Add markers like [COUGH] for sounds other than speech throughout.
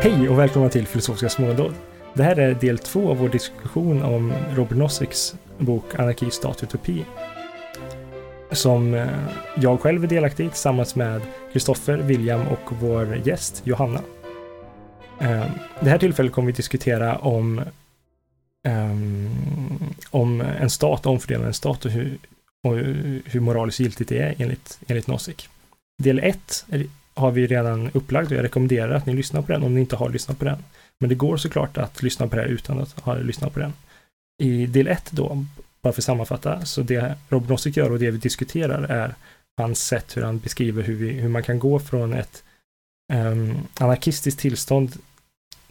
Hej och välkomna till Filosofiska smådåd. Det här är del två av vår diskussion om Robert Noziks bok Anarki, stat, utopi. Som eh, jag själv är delaktig i tillsammans med Kristoffer, William och vår gäst Johanna. Ehm, det här tillfället kommer vi diskutera om ehm, om en stat, omfördelande en stat och hur, och hur moraliskt giltigt det är enligt, enligt Nozick. Del 1 har vi redan upplagt och jag rekommenderar att ni lyssnar på den om ni inte har lyssnat på den. Men det går såklart att lyssna på det här utan att ha lyssnat på den. I del 1 då, bara för att sammanfatta, så det Rob Nozick gör och det vi diskuterar är hans sätt hur han beskriver hur, vi, hur man kan gå från ett um, anarkistiskt tillstånd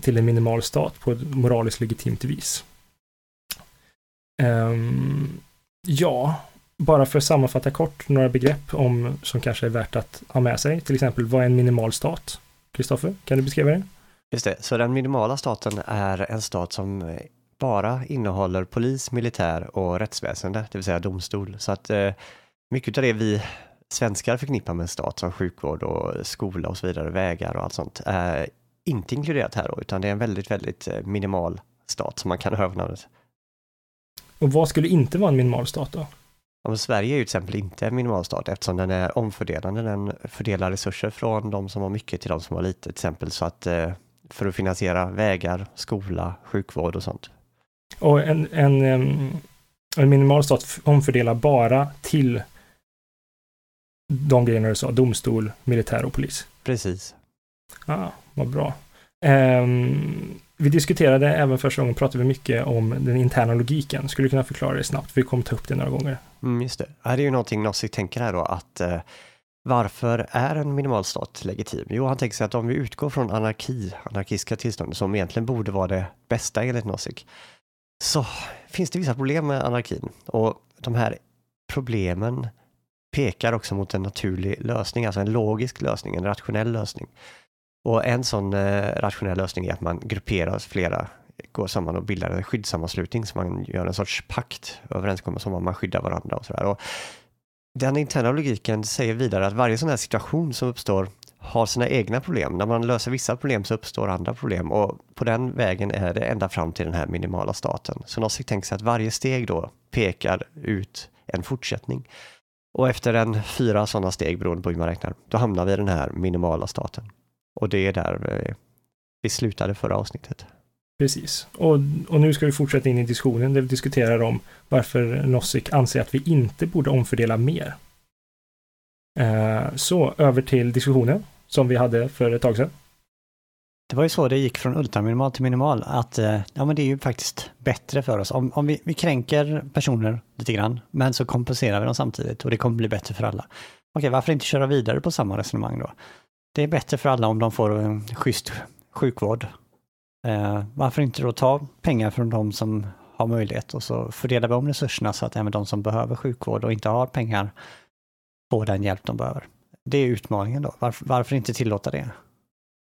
till en minimal stat på ett moraliskt legitimt vis. Um, ja, bara för att sammanfatta kort några begrepp om som kanske är värt att ha med sig. Till exempel, vad är en minimal stat? Kristoffer, kan du beskriva det? Just det, så den minimala staten är en stat som bara innehåller polis, militär och rättsväsende, det vill säga domstol. Så att eh, mycket av det vi svenskar förknippar med en stat som sjukvård och skola och så vidare, vägar och allt sånt, är inte inkluderat här då, utan det är en väldigt, väldigt eh, minimal stat som man kan höra namnet. Och vad skulle inte vara en minimal stat då? Ja, men Sverige är ju till exempel inte en minimalstat eftersom den är omfördelande. Den fördelar resurser från de som har mycket till de som har lite till exempel så att eh, för att finansiera vägar, skola, sjukvård och sånt. Och en, en, en minimal stat omfördelar bara till de grejerna du sa, domstol, militär och polis. Precis. Ah, vad bra. Ehm, vi diskuterade även första gången, pratade vi mycket om den interna logiken. Skulle du kunna förklara det snabbt? Vi kommer ta upp det några gånger. Mm, just det. Det är ju någonting Nozick tänker här då att eh, varför är en minimalstat legitim? Jo, han tänker sig att om vi utgår från anarki, anarkistiska tillstånd som egentligen borde vara det bästa enligt Nozick, så finns det vissa problem med anarkin och de här problemen pekar också mot en naturlig lösning, alltså en logisk lösning, en rationell lösning. Och en sån eh, rationell lösning är att man grupperar flera, går samman och bildar en skyddssammanslutning så man gör en sorts pakt, överenskommelse om att man skyddar varandra och sådär. Den interna logiken säger vidare att varje sån här situation som uppstår har sina egna problem. När man löser vissa problem så uppstår andra problem och på den vägen är det ända fram till den här minimala staten. Så Nozick tänker sig att varje steg då pekar ut en fortsättning. Och efter en fyra sådana steg, beroende på hur man räknar, då hamnar vi i den här minimala staten. Och det är där vi slutade förra avsnittet. Precis. Och, och nu ska vi fortsätta in i diskussionen där vi diskuterar om varför Nozick anser att vi inte borde omfördela mer. Eh, så över till diskussionen som vi hade för ett tag sedan. Det var ju så det gick från ultraminimal till minimal, att eh, ja, men det är ju faktiskt bättre för oss. Om, om vi, vi kränker personer lite grann, men så kompenserar vi dem samtidigt och det kommer bli bättre för alla. Okej, varför inte köra vidare på samma resonemang då? Det är bättre för alla om de får en schysst sjukvård. Eh, varför inte då ta pengar från de som har möjlighet och så fördelar vi om resurserna så att även de som behöver sjukvård och inte har pengar får den hjälp de behöver. Det är utmaningen då. Varför, varför inte tillåta det?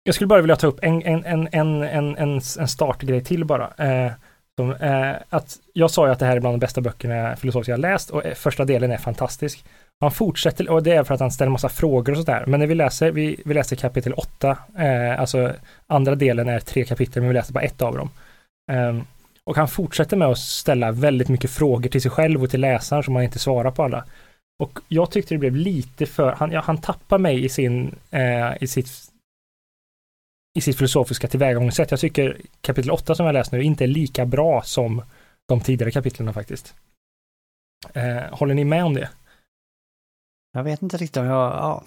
Jag skulle bara vilja ta upp en, en, en, en, en, en, en startgrej till bara. Eh, som, eh, att jag sa ju att det här är bland de bästa böckerna filosofiska jag läst och eh, första delen är fantastisk. Han fortsätter, och det är för att han ställer massa frågor och sådär. Men när vi läser, vi, vi läser kapitel 8, eh, alltså andra delen är tre kapitel, men vi läser bara ett av dem. Eh, och han fortsätter med att ställa väldigt mycket frågor till sig själv och till läsaren som han inte svarar på alla. Och jag tyckte det blev lite för, han, ja, han tappar mig i sin, eh, i sitt i sitt filosofiska tillvägagångssätt. Jag tycker kapitel 8 som jag läst nu inte är lika bra som de tidigare kapitlen faktiskt. Eh, håller ni med om det? Jag vet inte riktigt om jag... Ja.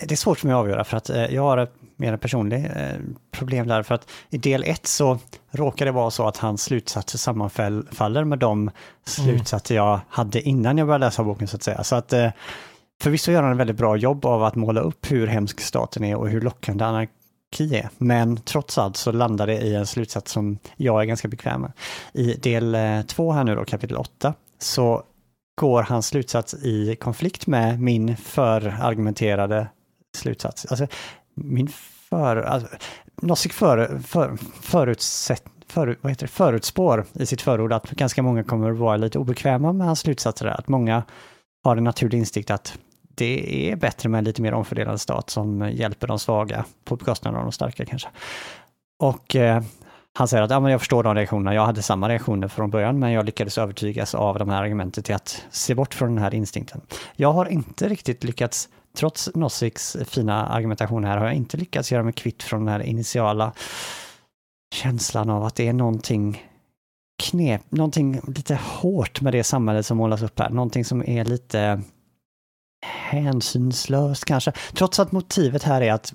Det är svårt för mig att avgöra för att eh, jag har ett mer personligt eh, problem där för att i del 1 så råkar det vara så att hans slutsatser sammanfaller med de slutsatser jag hade innan jag började läsa boken så att säga. Så att eh, förvisso gör han en väldigt bra jobb av att måla upp hur hemsk staten är och hur lockande anarki är. Men trots allt så landar det i en slutsats som jag är ganska bekväm med. I del 2 här nu då, kapitel 8, så går hans slutsats i konflikt med min förargumenterade slutsats. Alltså, min för... Alltså, Nozick för, för, förutsätt, för, vad heter det, förutspår i sitt förord att ganska många kommer att vara lite obekväma med hans slutsatser. Att många har en naturlig instinkt att det är bättre med en lite mer omfördelad stat som hjälper de svaga på bekostnad av de starka kanske. Och eh, han säger att ja, men jag förstår de reaktionerna, jag hade samma reaktioner från början, men jag lyckades övertygas av de här argumenten till att se bort från den här instinkten. Jag har inte riktigt lyckats, trots Nossiks fina argumentation här, har jag inte lyckats göra mig kvitt från den här initiala känslan av att det är någonting knep, någonting lite hårt med det samhället som målas upp här, någonting som är lite hänsynslöst kanske, trots att motivet här är att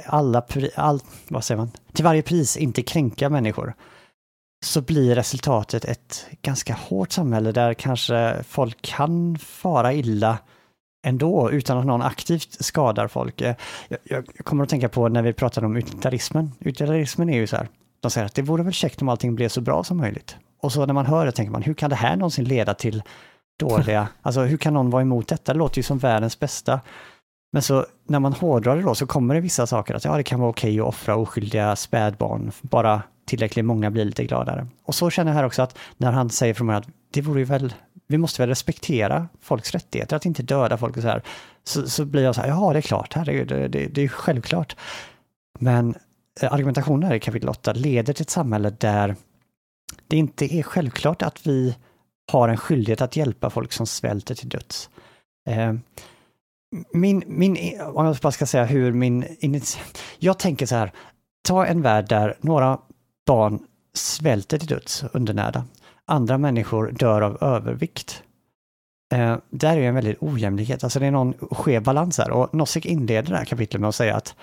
alla, all, vad säger man, till varje pris inte kränka människor, så blir resultatet ett ganska hårt samhälle där kanske folk kan fara illa ändå utan att någon aktivt skadar folk. Eh, jag, jag, kommer att tänka på när vi pratade om utilitarismen. Utilitarismen är ju så här, de säger att det vore väl käckt om allting blev så bra som möjligt. Och så när man hör det tänker man, hur kan det här någonsin leda till dåliga, alltså hur kan någon vara emot detta? Det låter ju som världens bästa. Men så när man hårdrar det då så kommer det vissa saker att ja, det kan vara okej att offra oskyldiga spädbarn, bara tillräckligt många blir lite gladare. Och så känner jag här också att när han säger från mig att det vore ju väl, vi måste väl respektera folks rättigheter, att inte döda folk och så här. Så, så blir jag så här, ja det är klart, herregud, det, det, det är självklart. Men eh, argumentationen här i kapitel 8 leder till ett samhälle där det inte är självklart att vi har en skyldighet att hjälpa folk som svälter till döds. Eh, min, min, om jag bara ska säga hur min... Jag tänker så här, ta en värld där några barn svälter till döds undernärda. Andra människor dör av övervikt. Eh, där är en väldigt ojämlikhet, alltså det är någon skev balans här. Och Nozick inleder det här kapitlet med att säga att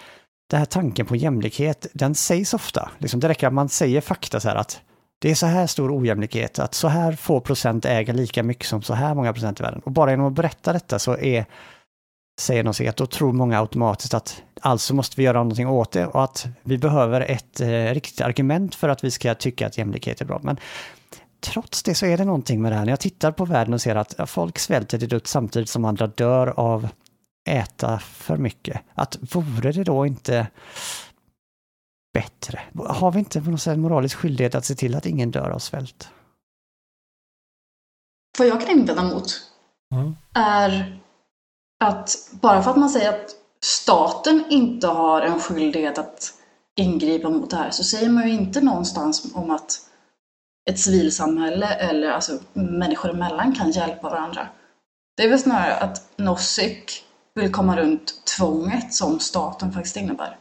den här tanken på jämlikhet, den sägs ofta. Liksom det räcker att man säger fakta så här att det är så här stor ojämlikhet, att så här få procent äger lika mycket som så här många procent i världen. Och bara genom att berätta detta så är säger de sig att då tror många automatiskt att alltså måste vi göra någonting åt det och att vi behöver ett eh, riktigt argument för att vi ska tycka att jämlikhet är bra. Men trots det så är det någonting med det här. När jag tittar på världen och ser att folk svälter till döds samtidigt som andra dör av äta för mycket. Att vore det då inte bättre? Har vi inte på något sätt moralisk skyldighet att se till att ingen dör av svält? Vad jag kan invända mot mm. är att bara för att man säger att staten inte har en skyldighet att ingripa mot det här så säger man ju inte någonstans om att ett civilsamhälle eller alltså människor emellan kan hjälpa varandra. Det är väl snarare att Nozick vill komma runt tvånget som staten faktiskt innebär.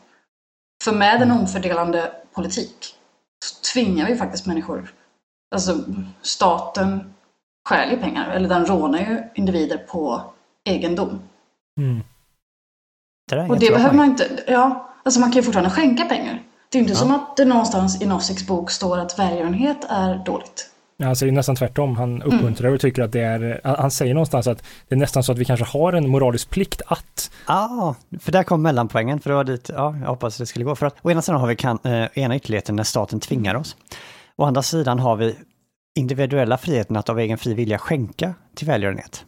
För med en omfördelande politik så tvingar vi faktiskt människor, alltså staten stjäl ju pengar, eller den rånar ju individer på egendom. Mm. Det och det behöver man inte, ja, alltså man kan ju fortfarande skänka pengar. Det är inte ja. som att det någonstans i Noziks bok står att välgörenhet är dåligt. Ja, alltså det är nästan tvärtom. Han mm. uppmuntrar mm. och tycker att det är, han säger någonstans att det är nästan så att vi kanske har en moralisk plikt att. Ja, ah, för där kom mellanpoängen, för det var dit, ja, jag hoppas det skulle gå. För att å ena sidan har vi kan, eh, ena ytterligheten när staten tvingar oss. Å andra sidan har vi individuella friheten att av egen fri vilja skänka till välgörenhet.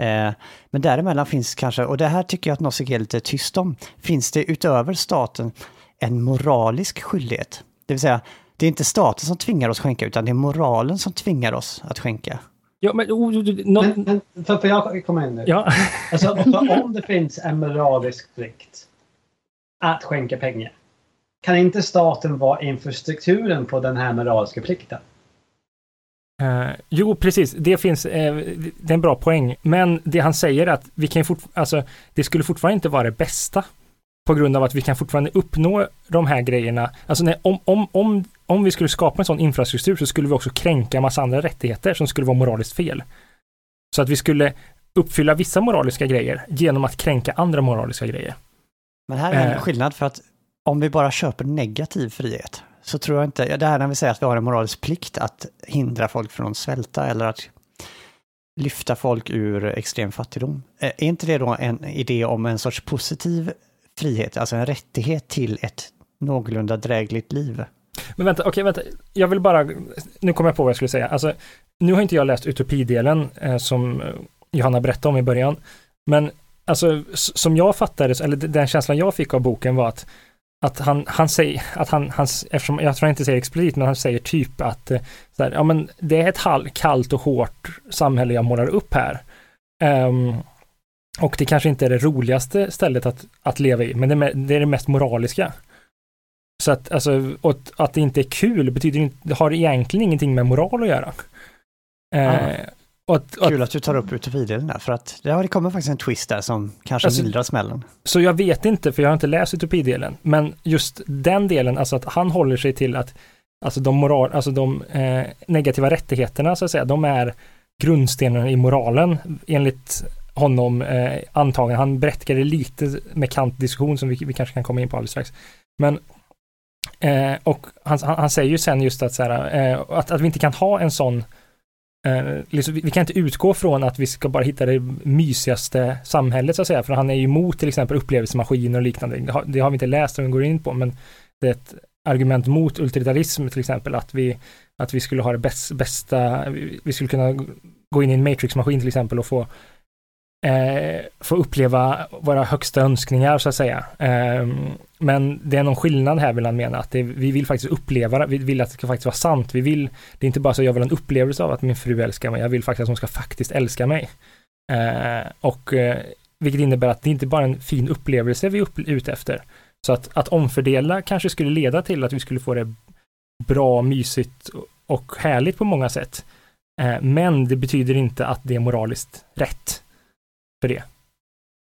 Eh, men däremellan finns kanske, och det här tycker jag att Nozick är lite tyst om, finns det utöver staten en moralisk skyldighet? Det vill säga, det är inte staten som tvingar oss skänka, utan det är moralen som tvingar oss att skänka. Ja, men, oh, no, men, men för, för jag komma in nu? Ja. [LAUGHS] alltså, om det finns en moralisk plikt att skänka pengar, kan inte staten vara infrastrukturen på den här moraliska plikten? Uh, jo, precis. Det finns, uh, det är en bra poäng. Men det han säger är att vi kan fort, alltså, det skulle fortfarande inte vara det bästa. På grund av att vi kan fortfarande uppnå de här grejerna. Alltså nej, om, om, om, om vi skulle skapa en sån infrastruktur så skulle vi också kränka massa andra rättigheter som skulle vara moraliskt fel. Så att vi skulle uppfylla vissa moraliska grejer genom att kränka andra moraliska grejer. Men här är en uh, skillnad för att om vi bara köper negativ frihet, så tror jag inte, det här när vi säger att vi har en moralisk plikt att hindra folk från att svälta eller att lyfta folk ur extrem fattigdom. Eh, är inte det då en idé om en sorts positiv frihet, alltså en rättighet till ett någorlunda drägligt liv? Men vänta, okej, vänta. Jag vill bara, nu kommer jag på vad jag skulle säga. Alltså, nu har inte jag läst utopidelen eh, som eh, Johanna berättade om i början. Men alltså, som jag fattade, eller den känslan jag fick av boken var att att han, han säger, att han, han, eftersom jag tror han inte säger explicit, men han säger typ att eh, så här, ja, men det är ett kallt och hårt samhälle jag målar upp här. Um, Och det kanske inte är det roligaste stället att, att leva i, men det, det är det mest moraliska. Så att, alltså, att det inte är kul betyder inte, det har egentligen ingenting med moral att göra. Eh, och att, Kul att du tar upp utopidelen där, för att det, kommer faktiskt en twist där som kanske alltså, mildrar smällen. Så jag vet inte, för jag har inte läst utopidelen, men just den delen, alltså att han håller sig till att alltså de, moral, alltså de eh, negativa rättigheterna, så att säga, de är grundstenen i moralen enligt honom eh, antagen. Han berättigade lite med Kant-diskussion som vi, vi kanske kan komma in på alldeles strax. Men eh, och han, han, han, säger ju sen just att, så här, eh, att, att vi inte kan ha en sån Eh, liksom, vi kan inte utgå från att vi ska bara hitta det mysigaste samhället så att säga, för han är ju emot till exempel upplevelsemaskiner och liknande. Det har, det har vi inte läst och går in på, men det är ett argument mot utilitarism till exempel, att vi, att vi skulle ha det bäst, bästa, vi skulle kunna gå in i en matrixmaskin till exempel och få eh, få uppleva våra högsta önskningar så att säga. Eh, men det är någon skillnad här vill han mena, att det, vi vill faktiskt uppleva det, vi vill att det ska faktiskt vara sant. Vi vill, det är inte bara så att jag vill ha en upplevelse av att min fru älskar mig, jag vill faktiskt att hon ska faktiskt älska mig. Eh, och eh, vilket innebär att det inte bara är en fin upplevelse vi är ute efter. Så att, att omfördela kanske skulle leda till att vi skulle få det bra, mysigt och härligt på många sätt. Eh, men det betyder inte att det är moraliskt rätt för det.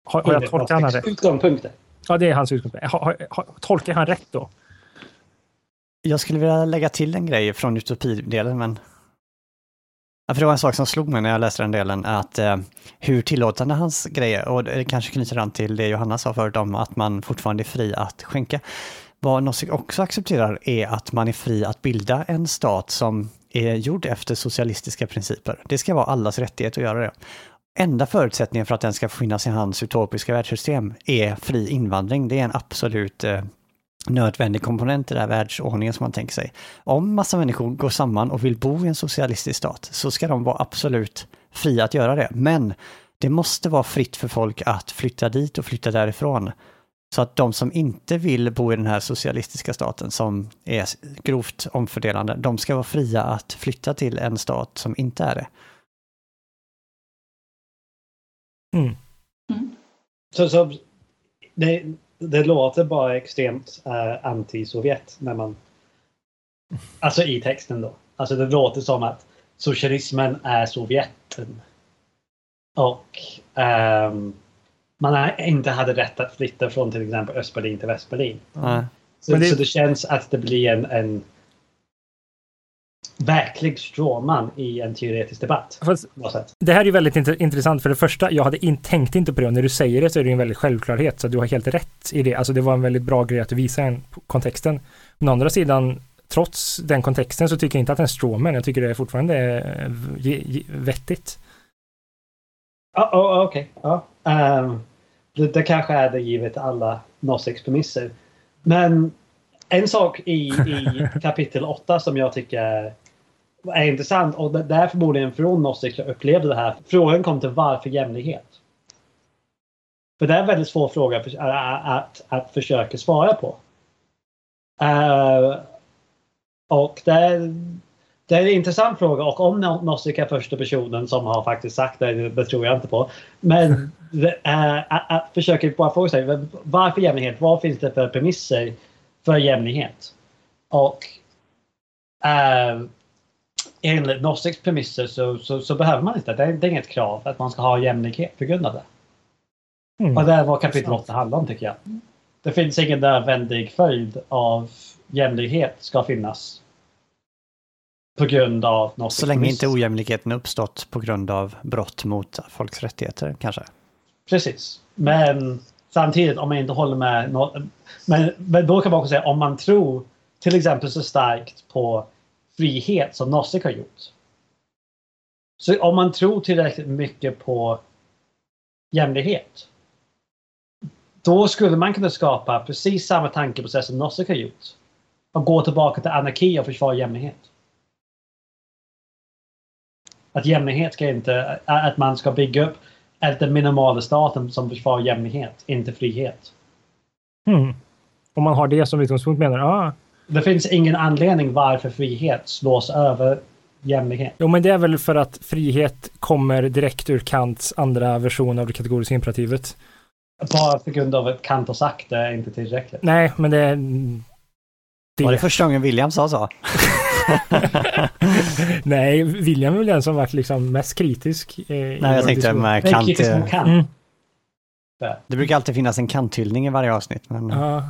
Har, har jag tolkat honom rätt? Utgångspunkter. Ja, det är hans utgångspunkt. Ha, ha, tolkar han rätt då? Jag skulle vilja lägga till en grej från utopidelen, men... Ja, för det var en sak som slog mig när jag läste den delen, att eh, hur tillåtande hans grejer, och det kanske knyter an till det Johanna sa förut om att man fortfarande är fri att skänka. Vad Nozick också accepterar är att man är fri att bilda en stat som är gjord efter socialistiska principer. Det ska vara allas rättighet att göra det enda förutsättningen för att den ska finnas i hans utopiska världssystem är fri invandring. Det är en absolut eh, nödvändig komponent i den här världsordningen som man tänker sig. Om massa människor går samman och vill bo i en socialistisk stat så ska de vara absolut fria att göra det. Men det måste vara fritt för folk att flytta dit och flytta därifrån. Så att de som inte vill bo i den här socialistiska staten som är grovt omfördelande, de ska vara fria att flytta till en stat som inte är det. Mm. Mm. Så, så det, det låter bara extremt uh, anti-Sovjet när man... Alltså i texten då. Alltså det låter som att socialismen är Sovjeten. Och um, man inte hade rätt att flytta från till exempel Östberlin till Västberlin. Mm. Så, det... så det känns att det blir en, en verklig stråman i en teoretisk debatt. Fast, det här är ju väldigt intressant. För det första, jag hade in, tänkt inte på det och när du säger det så är det en väldigt självklarhet. Så du har helt rätt i det. Alltså det var en väldigt bra grej att du visade den kontexten. Men å andra sidan, trots den kontexten så tycker jag inte att det är stråman. Jag tycker det är fortfarande är vettigt. Oh, oh, Okej, okay. oh. um, det, det, kanske är det givet alla Noziks premisser. Men en sak i, i [LAUGHS] kapitel 8 som jag tycker är intressant och det är förmodligen från jag upplevde det här. Frågan kom till varför jämlikhet? För det är en väldigt svår fråga att, att, att försöka svara på. Uh, och det är, det är en intressant fråga och om Nozick är första personen som har faktiskt sagt det, det tror jag inte på. Men [LAUGHS] uh, att, att försöka bara fråga sig varför jämlikhet? Vad finns det för premisser för jämlikhet? Och uh, enligt Noziks premisser så, så, så, behöver man inte. Det är, det är inget krav att man ska ha jämlikhet på grund av det. Mm. Och det är vad kapitel 8 handlar om tycker jag. Det finns ingen nödvändig följd av jämlikhet ska finnas. På grund av Noziks Så länge premisser. inte ojämlikheten uppstått på grund av brott mot folks rättigheter kanske? Precis. Men samtidigt om man inte håller med. Men, men då kan man också säga om man tror till exempel så starkt på frihet som Nozick har gjort. Så om man tror tillräckligt mycket på jämlikhet. Då skulle man kunna skapa precis samma tankeprocess som Nozick har gjort. Och gå tillbaka till anarki och försvara jämlikhet. Att jämlikhet ska inte, att man ska bygga upp den minimala staten som försvarar jämlikhet, inte frihet. Mm. Om man har det som utgångspunkt menar du? Ah, det finns ingen anledning varför frihet slås över jämlikhet. Jo, men det är väl för att frihet kommer direkt ur Kants andra version av det kategoriska imperativet. Bara på grund av att Kant har sagt det är inte tillräckligt. Nej, men det... det... Var det första gången William sa så? [LAUGHS] Nej, William är väl den som varit liksom mest kritisk. Eh, Nej, jag tänkte med Kant. Kant. Mm. Det brukar alltid finnas en kanthyllning i varje avsnitt. Men... Ja.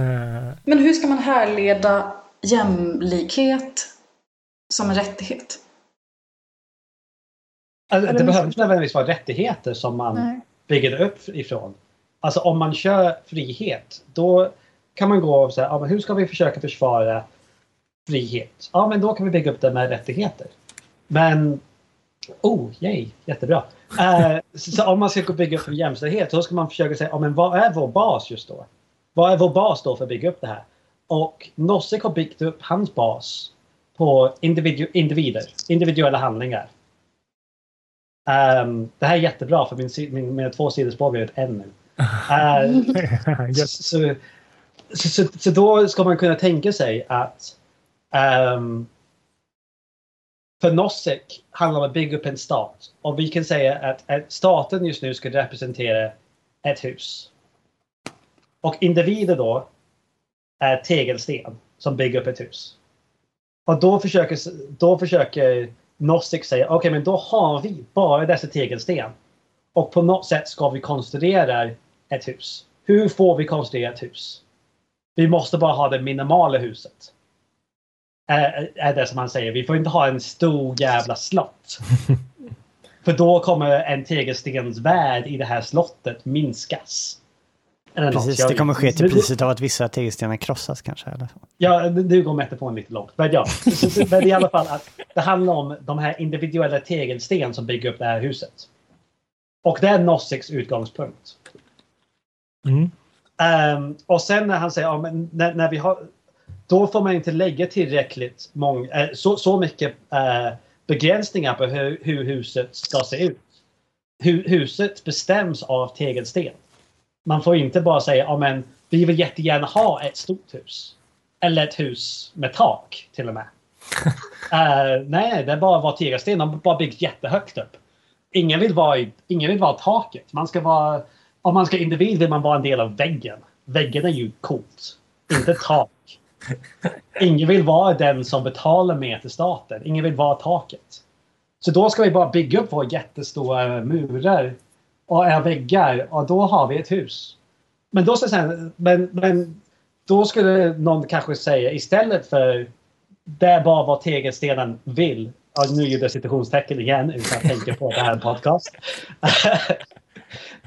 Uh... Men hur ska man härleda jämlikhet som en rättighet? Alltså, det behöver inte nödvändigtvis vara rättigheter som man Nej. bygger upp ifrån. Alltså om man kör frihet, då kan man gå och säga, ja, men hur ska vi försöka försvara frihet? Ja, men då kan vi bygga upp det med rättigheter. Men, oh, yay, jättebra. Uh, så om man ska bygga upp jämställdhet, då ska man försöka säga, ja, men vad är vår bas just då? Vad är vår bas då för att bygga upp det här? Och Nozick har byggt upp hans bas på individu individer, individuella handlingar. Um, det här är jättebra för min, min, mina två sidospår blev ett N nu. [LAUGHS] Uh, så, så, så, så, då ska man kunna tänka sig att um, för Nozick handlar det om att bygga upp en stat. Och vi kan säga att, att staten just nu ska representera ett hus. Och individer då är tegelsten som bygger upp ett hus. Och då försöker, då försöker Nozick säga okej okay, men då har vi bara dessa tegelsten. Och på något sätt ska vi konstruera ett hus. Hur får vi konstruera ett hus? Vi måste bara ha det minimala huset. Är, är det som han säger. Vi får inte ha en stor jävla slott. [LAUGHS] För då kommer en tegelstensvärld i det här slottet minskas. Precis, det kommer ske till priset av att vissa tegelstenar krossas kanske. Eller så. Ja, nu går metaforen lite långt. Men ja, men i alla fall att det handlar om de här individuella tegelsten som bygger upp det här huset. Och det är Nossicks utgångspunkt. Mm. Um, och sen när han säger ja, när, när, vi har... Då får man inte lägga tillräckligt många, äh, så, så mycket äh, begränsningar på hur, hur, huset ska se ut. Hur, huset bestäms av tegelsten. Man får inte bara säga ja men vi vill jättegärna ha ett stort hus. Eller ett hus med tak till och med. uh, [LAUGHS] nej, det är bara vara tegelsten. De har bara byggt jättehögt upp. Ingen vill vara, i, ingen vill vara taket. Man ska vara, om man ska individ vill man vara en del av väggen. Väggen är ju coolt. Inte tak. Ingen vill vara den som betalar mer till staten. Ingen vill vara taket. Så då ska vi bara bygga upp våra jättestora murar och är väggar och då har vi ett hus. Men då, så men, men då skulle någon kanske säga istället för det är bara vad tegelstenen vill. Ja, nu gjorde jag citationstecken igen utan att tänka på det här podcast.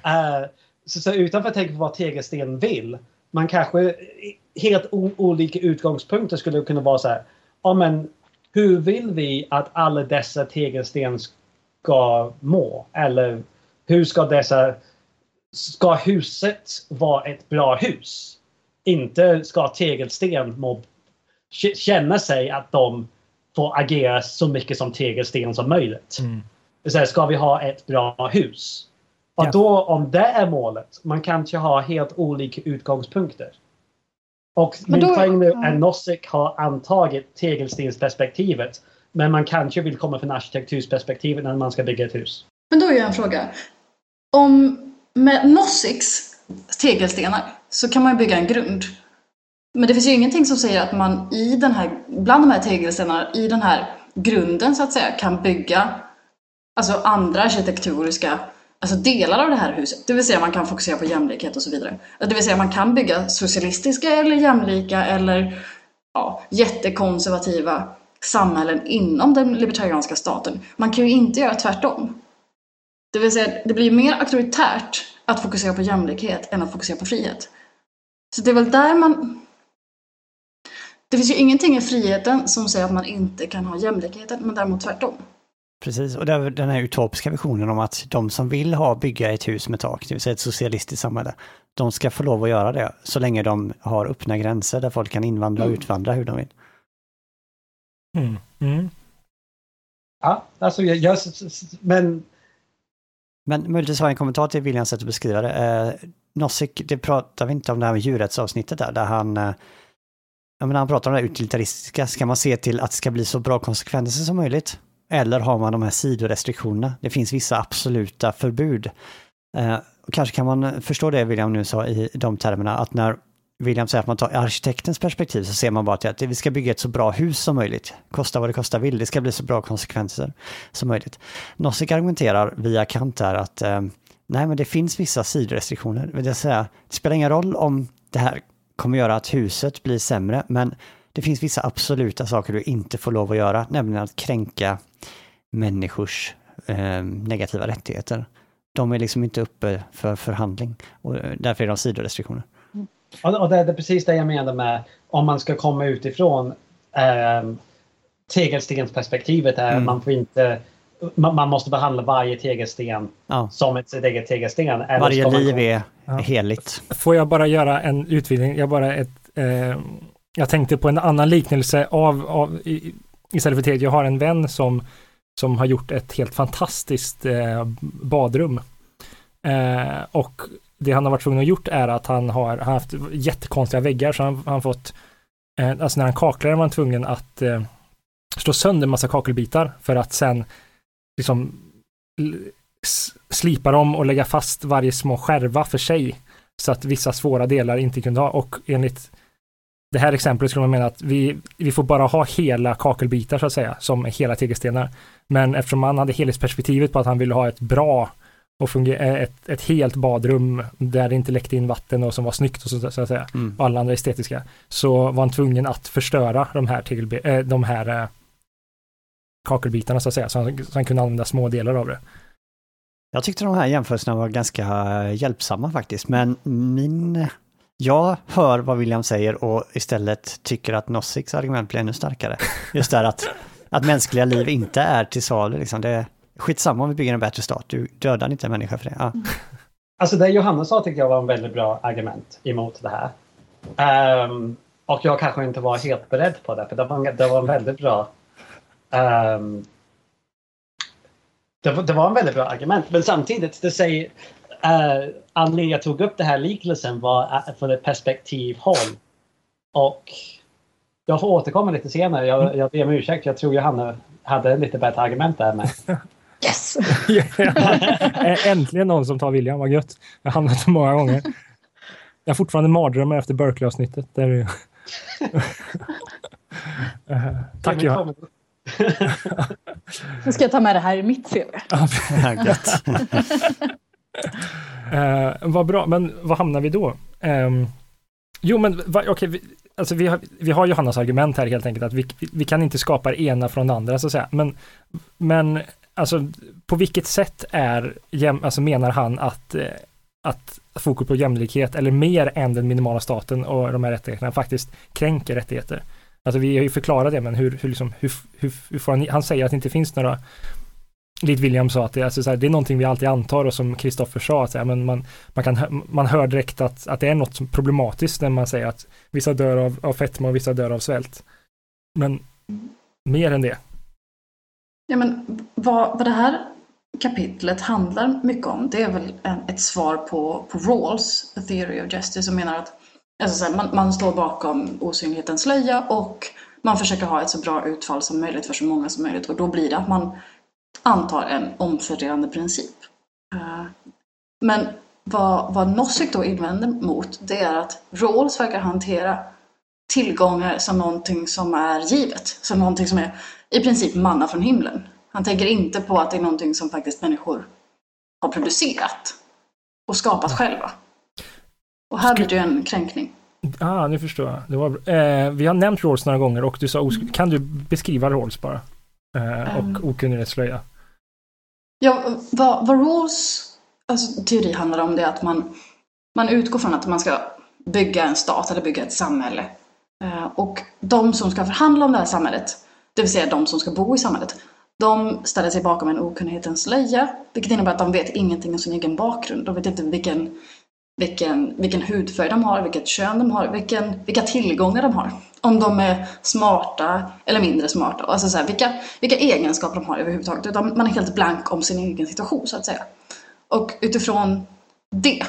uh, [LAUGHS] så, så utanför att tänka på vad tegelstenen vill. Man kanske helt olika utgångspunkter skulle kunna vara så här. Ja, men hur vill vi att alla dessa tegelsten ska må? Eller hur ska dessa... Ska huset vara ett bra hus? Inte ska tegelsten må, känna sig att de får agera så mycket som tegelsten som möjligt. Mm. Så här, ska vi ha ett bra hus? Och ja. då om det är målet, man kanske har helt olika utgångspunkter. Och min då, poäng nu är Nozick har antagit tegelstensperspektivet. Men man kanske vill komma från arkitektursperspektivet när man ska bygga ett hus. Men då är jag en fråga om med Nossix tegelstenar så kan man bygga en grund. Men det finns ju ingenting som säger att man i den här, bland de här tegelstenarna, i den här grunden så att säga, kan bygga alltså andra arkitekturiska alltså delar av det här huset. Det vill säga man kan fokusera på jämlikhet och så vidare. Det vill säga man kan bygga socialistiska eller jämlika eller ja, jättekonservativa samhällen inom den libertarianska staten. Man kan ju inte göra tvärtom. Det vill säga, det blir mer auktoritärt att fokusera på jämlikhet än att fokusera på frihet. Så det är väl där man... Det finns ju ingenting i friheten som säger att man inte kan ha jämlikheten, men däremot tvärtom. Precis, och det är den här utopiska visionen om att de som vill ha bygga ett hus med tak, det vill säga ett socialistiskt samhälle, de ska få lov att göra det så länge de har öppna gränser där folk kan invandra och mm. utvandra hur de vill. Mm. Mm. Ja, alltså jag, jag, men men möjligtvis har jag en kommentar till Williams sätt att beskriva det. Eh, Nozick, det pratar vi inte om det här med djurrättsavsnittet där, där han, eh, jag menar, han pratar om det här utilitaristiska, ska man se till att det ska bli så bra konsekvenser som möjligt? Eller har man de här sidorestriktionerna? Det finns vissa absoluta förbud. Eh, kanske kan man förstå det William nu sa i de termerna, att när William säger att man tar arkitektens perspektiv så ser man bara till att vi ska bygga ett så bra hus som möjligt. Kosta vad det kosta vill, det ska bli så bra konsekvenser som möjligt. Nozick argumenterar via Kant här att eh, nej men det finns vissa sidorestriktioner. Det, vill säga, det spelar ingen roll om det här kommer göra att huset blir sämre, men det finns vissa absoluta saker du inte får lov att göra, nämligen att kränka människors eh, negativa rättigheter. De är liksom inte uppe för förhandling och eh, därför är de sidorestriktioner. Och det, är precis det jag menar med om man ska komma utifrån eh, tegelstensperspektivet är mm. man får inte man, man, måste behandla varje tegelsten ja. som ett sitt eget tegelsten. Varje liv är ja. heligt. Får jag bara göra en utvidgning? Jag bara ett eh, jag tänkte på en annan liknelse av, av i, istället för tegel. Jag har en vän som som har gjort ett helt fantastiskt eh, badrum. Eh, och det han har varit tvungen att gjort är att han har, haft jättekonstiga väggar så han har fått, eh, alltså när han kaklade var han tvungen att eh, slå sönder massa kakelbitar för att sen liksom slipa dem och lägga fast varje små skärva för sig så att vissa svåra delar inte kunde ha och enligt det här exemplet skulle man mena att vi, vi får bara ha hela kakelbitar så att säga, som hela tegelstenar. Men eftersom han hade helhetsperspektivet på att han ville ha ett bra och eh, ett, ett helt badrum där det inte läckte in vatten och som var snyggt och så, så att säga, mm. och alla andra estetiska, så var han tvungen att förstöra de här, tegelbe, äh, de här äh, kakelbitarna så att säga, så han, så han kunde använda små delar av det. Jag tyckte de här jämförelserna var ganska hjälpsamma faktiskt, men min jag hör vad William säger och istället tycker att Nossicks argument blir ännu starkare. Just det att, att mänskliga liv inte är till salu. Liksom. Det skitsamma om vi bygger en bättre stat, du dödar inte en människa för det. Ja. Alltså det Johanna sa tycker jag var en väldigt bra argument emot det här. Um, och jag kanske inte var helt beredd på det, för det var, det var en väldigt bra um, det, det, var en väldigt bra argument, men samtidigt, det säger, Uh, anledningen jag tog upp det här liknelsen var uh, från ett perspektivhåll. Och jag får återkomma lite senare. Jag, mm. jag ber om ursäkt. Jag tror Johanna hade en lite bättre argument där med. [LAUGHS] Yes! [LAUGHS] Äntligen någon som tar William, vad gött. Jag har hamnat så många gånger. Jag har fortfarande mardrömmar efter Berkeley-avsnittet. Där uh, [LAUGHS] tack Johanna. Nu ska jag ta med det här i mitt CV. Uh, [LAUGHS] vad bra, men vad hamnar vi då? Um, jo, men okej, okay, vi, alltså vi har, vi har Johannas argument här helt enkelt att vi, vi kan inte skapa det ena från det andra så att säga. Men, men alltså på vilket sätt är, alltså menar han att, eh, att fokus på jämlikhet eller mer än den minimala staten och de här rättigheterna faktiskt kränker rättigheter? Alltså vi har ju förklarat det, men hur, hur, liksom, hur, hur, hur får han, han säger att det inte finns några Litt William sa att det, alltså, så här, det är någonting vi alltid antar och som Kristoffer sa, att, så här, men man, man, kan, man hör direkt att, att det är något problematiskt när man säger att vissa dör av, av fetma och vissa dör av svält. Men mer än det. Ja, men vad, vad det här kapitlet handlar mycket om, det är väl en, ett svar på, på Rawls The Theory of Justice, som menar att alltså, här, man, man står bakom osynlighetens slöja och man försöker ha ett så bra utfall som möjligt för så många som möjligt och då blir det att man antar en omfördelande princip. Eh, men vad, vad Nozick då invänder mot det är att Rawls verkar hantera tillgångar som någonting som är givet, som någonting som är i princip manna från himlen. Han tänker inte på att det är någonting som faktiskt människor har producerat och skapat själva. Och här blir det en kränkning. Ah, nu förstår jag. Det var, eh, vi har nämnt Rawls några gånger och du sa, kan du beskriva Rawls bara? Eh, och um, okunnighetsslöja. Ja, vad, vad Rawls alltså, teori handlar om det är att man, man utgår från att man ska bygga en stat eller bygga ett samhälle. Eh, och de som ska förhandla om det här samhället, det vill säga de som ska bo i samhället, de ställer sig bakom en okunnighetens slöja, vilket innebär att de vet ingenting om sin egen bakgrund. De vet inte vilken vilken, vilken hudfärg de har, vilket kön de har, vilken, vilka tillgångar de har. Om de är smarta eller mindre smarta. Alltså så här, vilka, vilka egenskaper de har överhuvudtaget. Utan man är helt blank om sin egen situation så att säga. Och utifrån det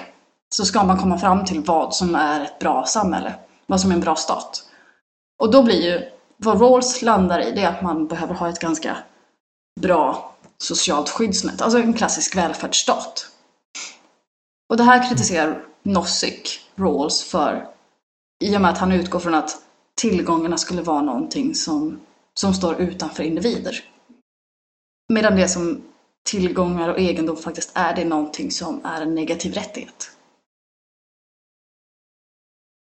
så ska man komma fram till vad som är ett bra samhälle. Vad som är en bra stat. Och då blir ju, vad Rawls landar i, det är att man behöver ha ett ganska bra socialt skyddsnät, alltså en klassisk välfärdsstat. Och det här kritiserar Nozick Rawls för i och med att han utgår från att tillgångarna skulle vara någonting som, som står utanför individer. Medan det som tillgångar och egendom faktiskt är, det är någonting som är en negativ rättighet.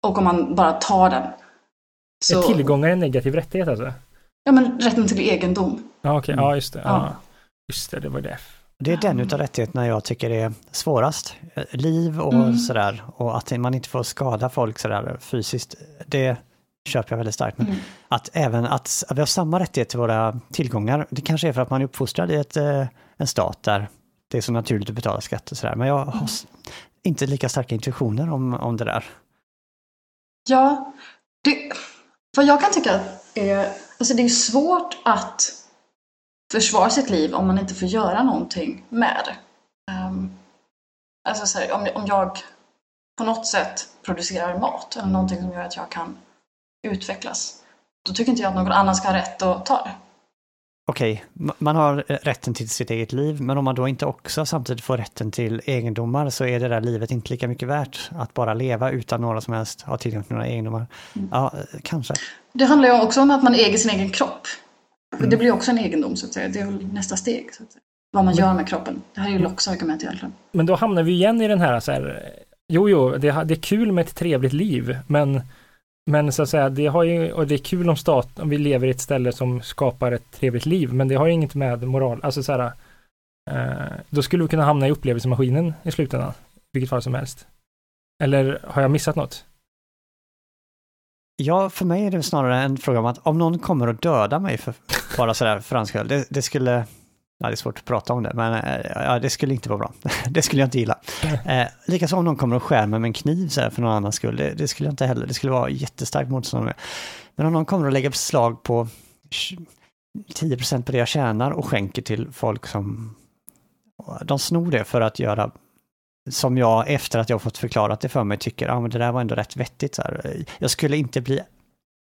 Och om man bara tar den. Så... Är tillgångar en negativ rättighet alltså? Ja, men rätten till egendom. Ja, okej. Okay. Ja, just det. Ja. ja. Just det, det var det. Det är den utav rättigheterna jag tycker är svårast. Liv och mm. sådär. Och att man inte får skada folk sådär fysiskt. Det köper jag väldigt starkt. Men mm. att även att, att vi har samma rättighet till våra tillgångar. Det kanske är för att man är uppfostrad i ett, eh, en stat där det är så naturligt att betala skatt och sådär. Men jag har mm. inte lika starka intuitioner om, om det där. Ja, det, vad jag kan tycka är, eh, alltså det är svårt att försvara sitt liv om man inte får göra någonting med det. Um, alltså så här, om, om jag på något sätt producerar mat eller någonting som gör att jag kan utvecklas, då tycker inte jag att någon annan ska ha rätt att ta det. Okej, man har rätten till sitt eget liv, men om man då inte också samtidigt får rätten till egendomar så är det där livet inte lika mycket värt att bara leva utan några som helst ha tillgång till några egendomar. Mm. Ja, kanske. Det handlar ju också om att man äger sin egen kropp. Mm. Det blir också en egendom så att säga. Det är väl nästa steg. Så att säga. Vad man gör med kroppen. Det här är ju Locks argument egentligen. Men då hamnar vi igen i den här så här. Jo, jo, det, det är kul med ett trevligt liv, men men så att säga, det har ju, och det är kul om stat, om vi lever i ett ställe som skapar ett trevligt liv, men det har ju inget med moral, alltså så här, eh, då skulle vi kunna hamna i upplevelsemaskinen i slutändan, vilket fall som helst. Eller har jag missat något? Ja, för mig är det snarare en fråga om att om någon kommer och döda mig för bara sådär för hans skull, det, det skulle, Ja, det är svårt att prata om det, men eh, ja, det skulle inte vara bra. [LAUGHS] det skulle jag inte gilla. [LAUGHS] Eh, Likaså om någon kommer och skär mig med en kniv så här, för någon annans skull, det, det, skulle jag inte heller, det skulle vara jättestarkt motstånd med. Men om någon kommer och lägger beslag på 10 på det jag tjänar och skänker till folk som... De snor det för att göra som jag efter att jag fått förklarat det för mig tycker, ja men det där var ändå rätt vettigt. Så här. Jag skulle inte bli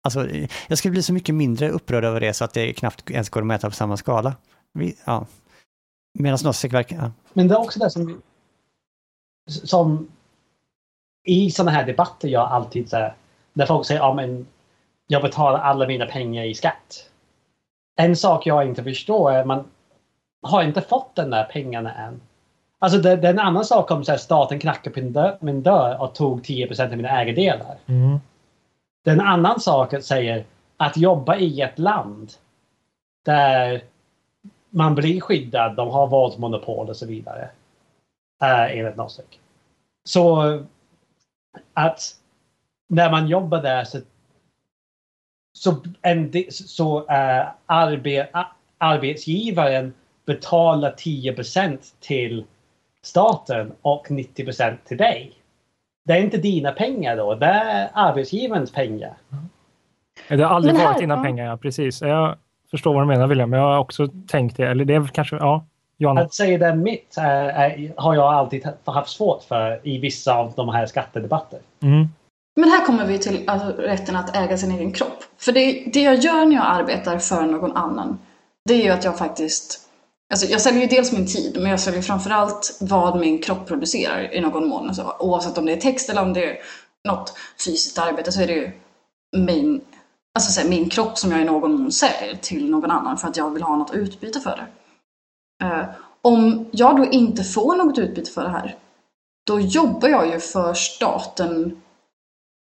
Alltså, jag skulle bli så mycket mindre upprörd över det så att det knappt ens går att mäta på samma skala. Vi, ja. Medan Nozick verkar... Ja. Men det är också det som... Som i sådana här debatter jag alltid så här, när folk säger ja men jag betalar alla mina pengar i skatt. En sak jag inte förstår är att man har inte fått den där pengarna än. Alltså det, det är en annan sak om så här, staten knackar på min dörr, min dörr och tog 10% av mina ägodelar. Mm. Det är en annan sak att säga att jobba i ett land där man blir skyddad, de har våldsmonopol och så vidare. Äh, enligt Nozick. Så att när man jobbar där så, så, en, så äh, arbe, arbetsgivaren betalar 10% till staten och 90% till dig. Det är inte dina pengar då, det är arbetsgivarens pengar. Det har aldrig varit dina pengar, ja, precis. Jag förstår vad du menar William, jag har också tänkt det. Eller det är kanske, ja. Johanna. Att säga det mitt äh, har jag alltid haft svårt för i vissa av de här skattedebatter. Mm. Men här kommer vi till alltså, rätten att äga sin egen kropp. För det, det jag gör när jag arbetar för någon annan, det är ju att jag faktiskt Alltså jag säljer ju dels min tid, men jag säljer framförallt vad min kropp producerar i någon mån. Alltså, oavsett om det är text eller om det är något fysiskt arbete så är det ju min alltså så här, min kropp som jag i någon mån säljer till någon annan för att jag vill ha något utbyte för det. Uh, om jag då inte får något utbyte för det här, då jobbar jag ju för staten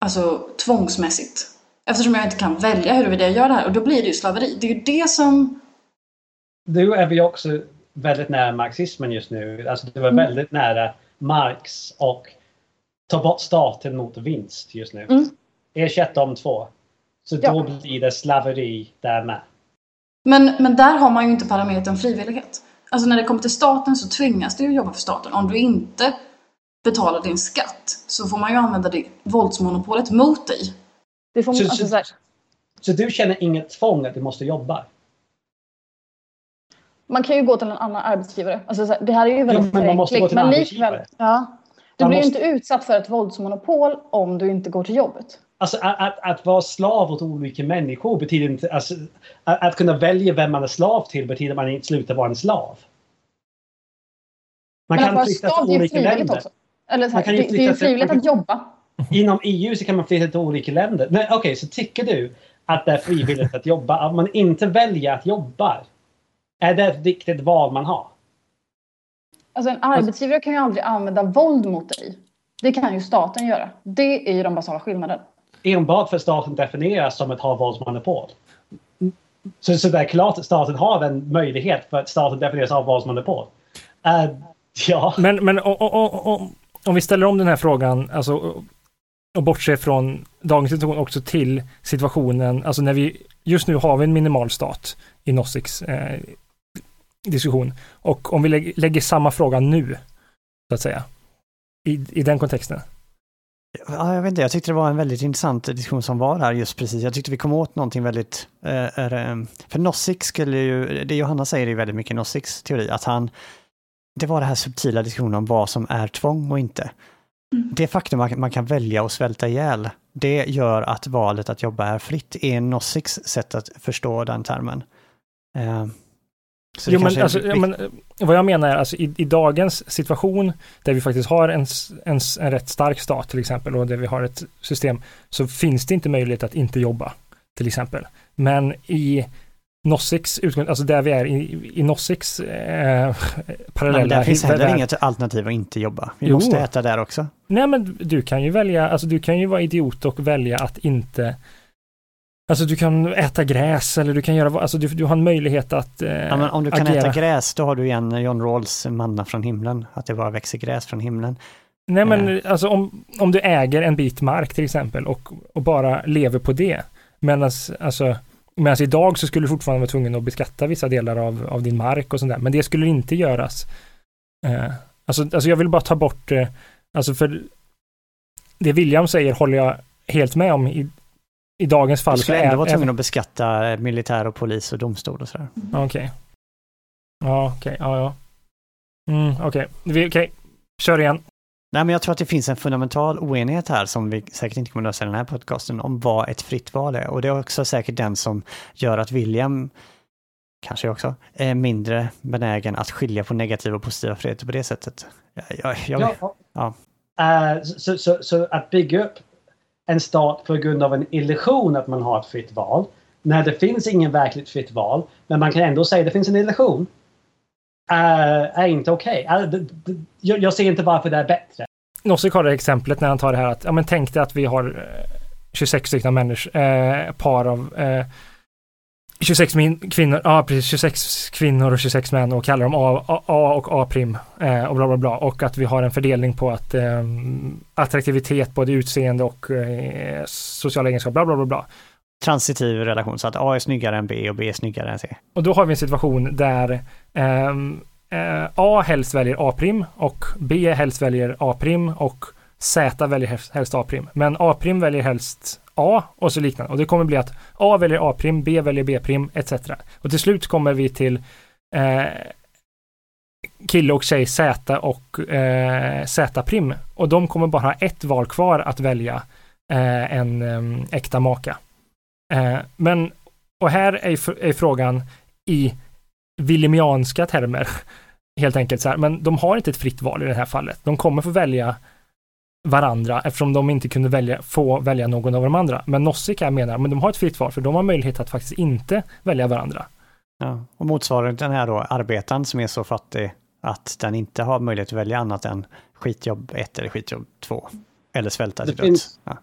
alltså tvångsmässigt. Eftersom jag inte kan välja huruvida jag gör det här och då blir det ju slaveri. Det är ju det som... Nu är vi också väldigt nära marxismen just nu. Alltså du är mm. väldigt nära Marx och ta bort staten mot vinst just nu. Mm. Ersätt de två. Så ja. då blir det slaveri där med. Men, men där har man ju inte parametern frivillighet. Alltså när det kommer till staten så tvingas du jobba för staten. Om du inte betalar din skatt så får man ju använda det våldsmonopolet mot dig. Det får man, så, alltså, så, så, du känner inget tvång att du måste jobba? Man kan ju gå till en annan arbetsgivare. Alltså, det här är ju väldigt jo, men man måste gå till en likväl, ja, Du man blir måste... inte utsatt för ett våldsmonopol om du inte går till jobbet. Alltså att, att, att, vara slav åt olika människor betyder inte... Alltså, att, att, kunna välja vem man är slav till betyder att man inte slutar vara en slav. Man Men kan flytta till olika länder. Också. Eller här, det, det är ju frivilligt att jobba. Inom EU så kan man flytta till olika länder. Okej, okay, så tycker du att det är frivilligt att jobba? Om man inte väljer att jobba, är det ett viktigt val man har? Alltså en arbetsgivare kan ju aldrig använda våld mot dig. Det kan ju staten göra. Det är ju de basala skillnaden. Enbart för staten definieras som ett ha våldsmonopol. Så, så det är klart att staten har en möjlighet för att staten definieras av våldsmonopol. Uh, ja. Men, men och, och, och, om vi ställer om den här frågan, alltså och bortse från dagens situation också till situationen, alltså när vi just nu har vi en minimal stat i Nossiks eh, diskussion. Och om vi lägger, lägger samma fråga nu, så att säga, i, i den kontexten. Ja, jag vet inte, jag tyckte det var en väldigt intressant diskussion som var där just precis. Jag tyckte vi kom åt någonting väldigt... Eh, eh, för Nossik skulle ju, det Johanna säger är väldigt mycket Nossiks teori, att han... Det var det här subtila diskussionen om vad som är tvång och inte. Mm. Det faktum att man kan välja att svälta ihjäl, det gör att valet att jobba är fritt, är Nossiks sätt att förstå den termen. Eh, jo, men, alltså, ja, men, vad jag menar är alltså i, i, dagens situation där vi faktiskt har en, en, en rätt stark stat till exempel och där vi har ett system så finns det inte möjlighet att inte jobba till exempel. Men i Nossiks utgång, alltså där vi är i, i Nossiks eh, [LAUGHS] parallella... Nej, där finns heller där, inget alternativ att inte jobba. Vi jo. måste äta där också. Nej men du kan ju välja, alltså du kan ju vara idiot och välja att inte Alltså du kan äta gräs eller du kan göra, alltså du, du har en möjlighet att eh, ja, men Om du kan agera. äta gräs, då har du igen John Rawls manna från himlen, att det bara växer gräs från himlen. Nej men eh. alltså om, om du äger en bit mark till exempel och, och bara lever på det. Medan alltså, Medan idag så skulle du fortfarande vara tvungen att beskatta vissa delar av, av din mark och sånt där. Men det skulle inte göras. Eh, alltså, alltså jag vill bara ta bort, eh, alltså för det William säger håller jag helt med om i, i dagens fall. Du skulle ändå vara tvungen att beskatta militär och polis och domstol och sådär. Okej. Okay. Ja, okej, okay, ja, ja. Mm, okej, okay. okay. kör igen. Nej, men jag tror att det finns en fundamental oenighet här som vi säkert inte kommer att lösa i den här podcasten om vad ett fritt val är. Och det är också säkert den som gör att William, kanske också, är mindre benägen att skilja på negativa och positiva friheter på det sättet. Jag, jag, ja. ja. Uh, så, så, så, att bygga upp en stat på grund av en illusion att man har ett fritt val, när det finns ingen verkligt fritt val, men man kan ändå säga att det finns en illusion, är, är inte okej. Eh, okay. Jag, jag ser inte varför det är bättre. Nosse har det exemplet när han tar det här att, ja men tänk dig att vi har eh, 26 stycken människor, eh, par av eh, 26 min, kvinnor, ja precis, 26 kvinnor och 26 män och kallar dem A, A, A och A-prim eh, och bla bla bla och att vi har en fördelning på att eh, attraktivitet, både utseende och eh, sociala egenskaper, bla bla bla bla. Transitiv relation, så att A är snyggare än B och B är snyggare än C. Och då har vi en situation där ehm, eh, A helst väljer A-prim och B helst väljer A-prim och Z väljer helst A-prim. Men A-prim väljer helst A och så liknande. Och det kommer bli att A väljer A-prim, B väljer B-prim etc. Och till slut kommer vi till eh, kille och tjej Z och eh, Z-prim. Och de kommer bara ha ett val kvar att välja eh, en eh, äkta maka. Eh, men, och här är, är frågan i Williamianska termer, [LAUGHS] helt enkelt så här, men de har inte ett fritt val i det här fallet. De kommer få välja varandra eftersom de inte kunde välja, få välja någon av de andra. Men Nossik här menar, men de har ett fritt val för de har möjlighet att faktiskt inte välja varandra. Ja, och motsvarigheten här då, arbetaren som är så fattig att den inte har möjlighet att välja annat än skitjobb 1 eller skitjobb 2. Eller svälta till döds. Ja.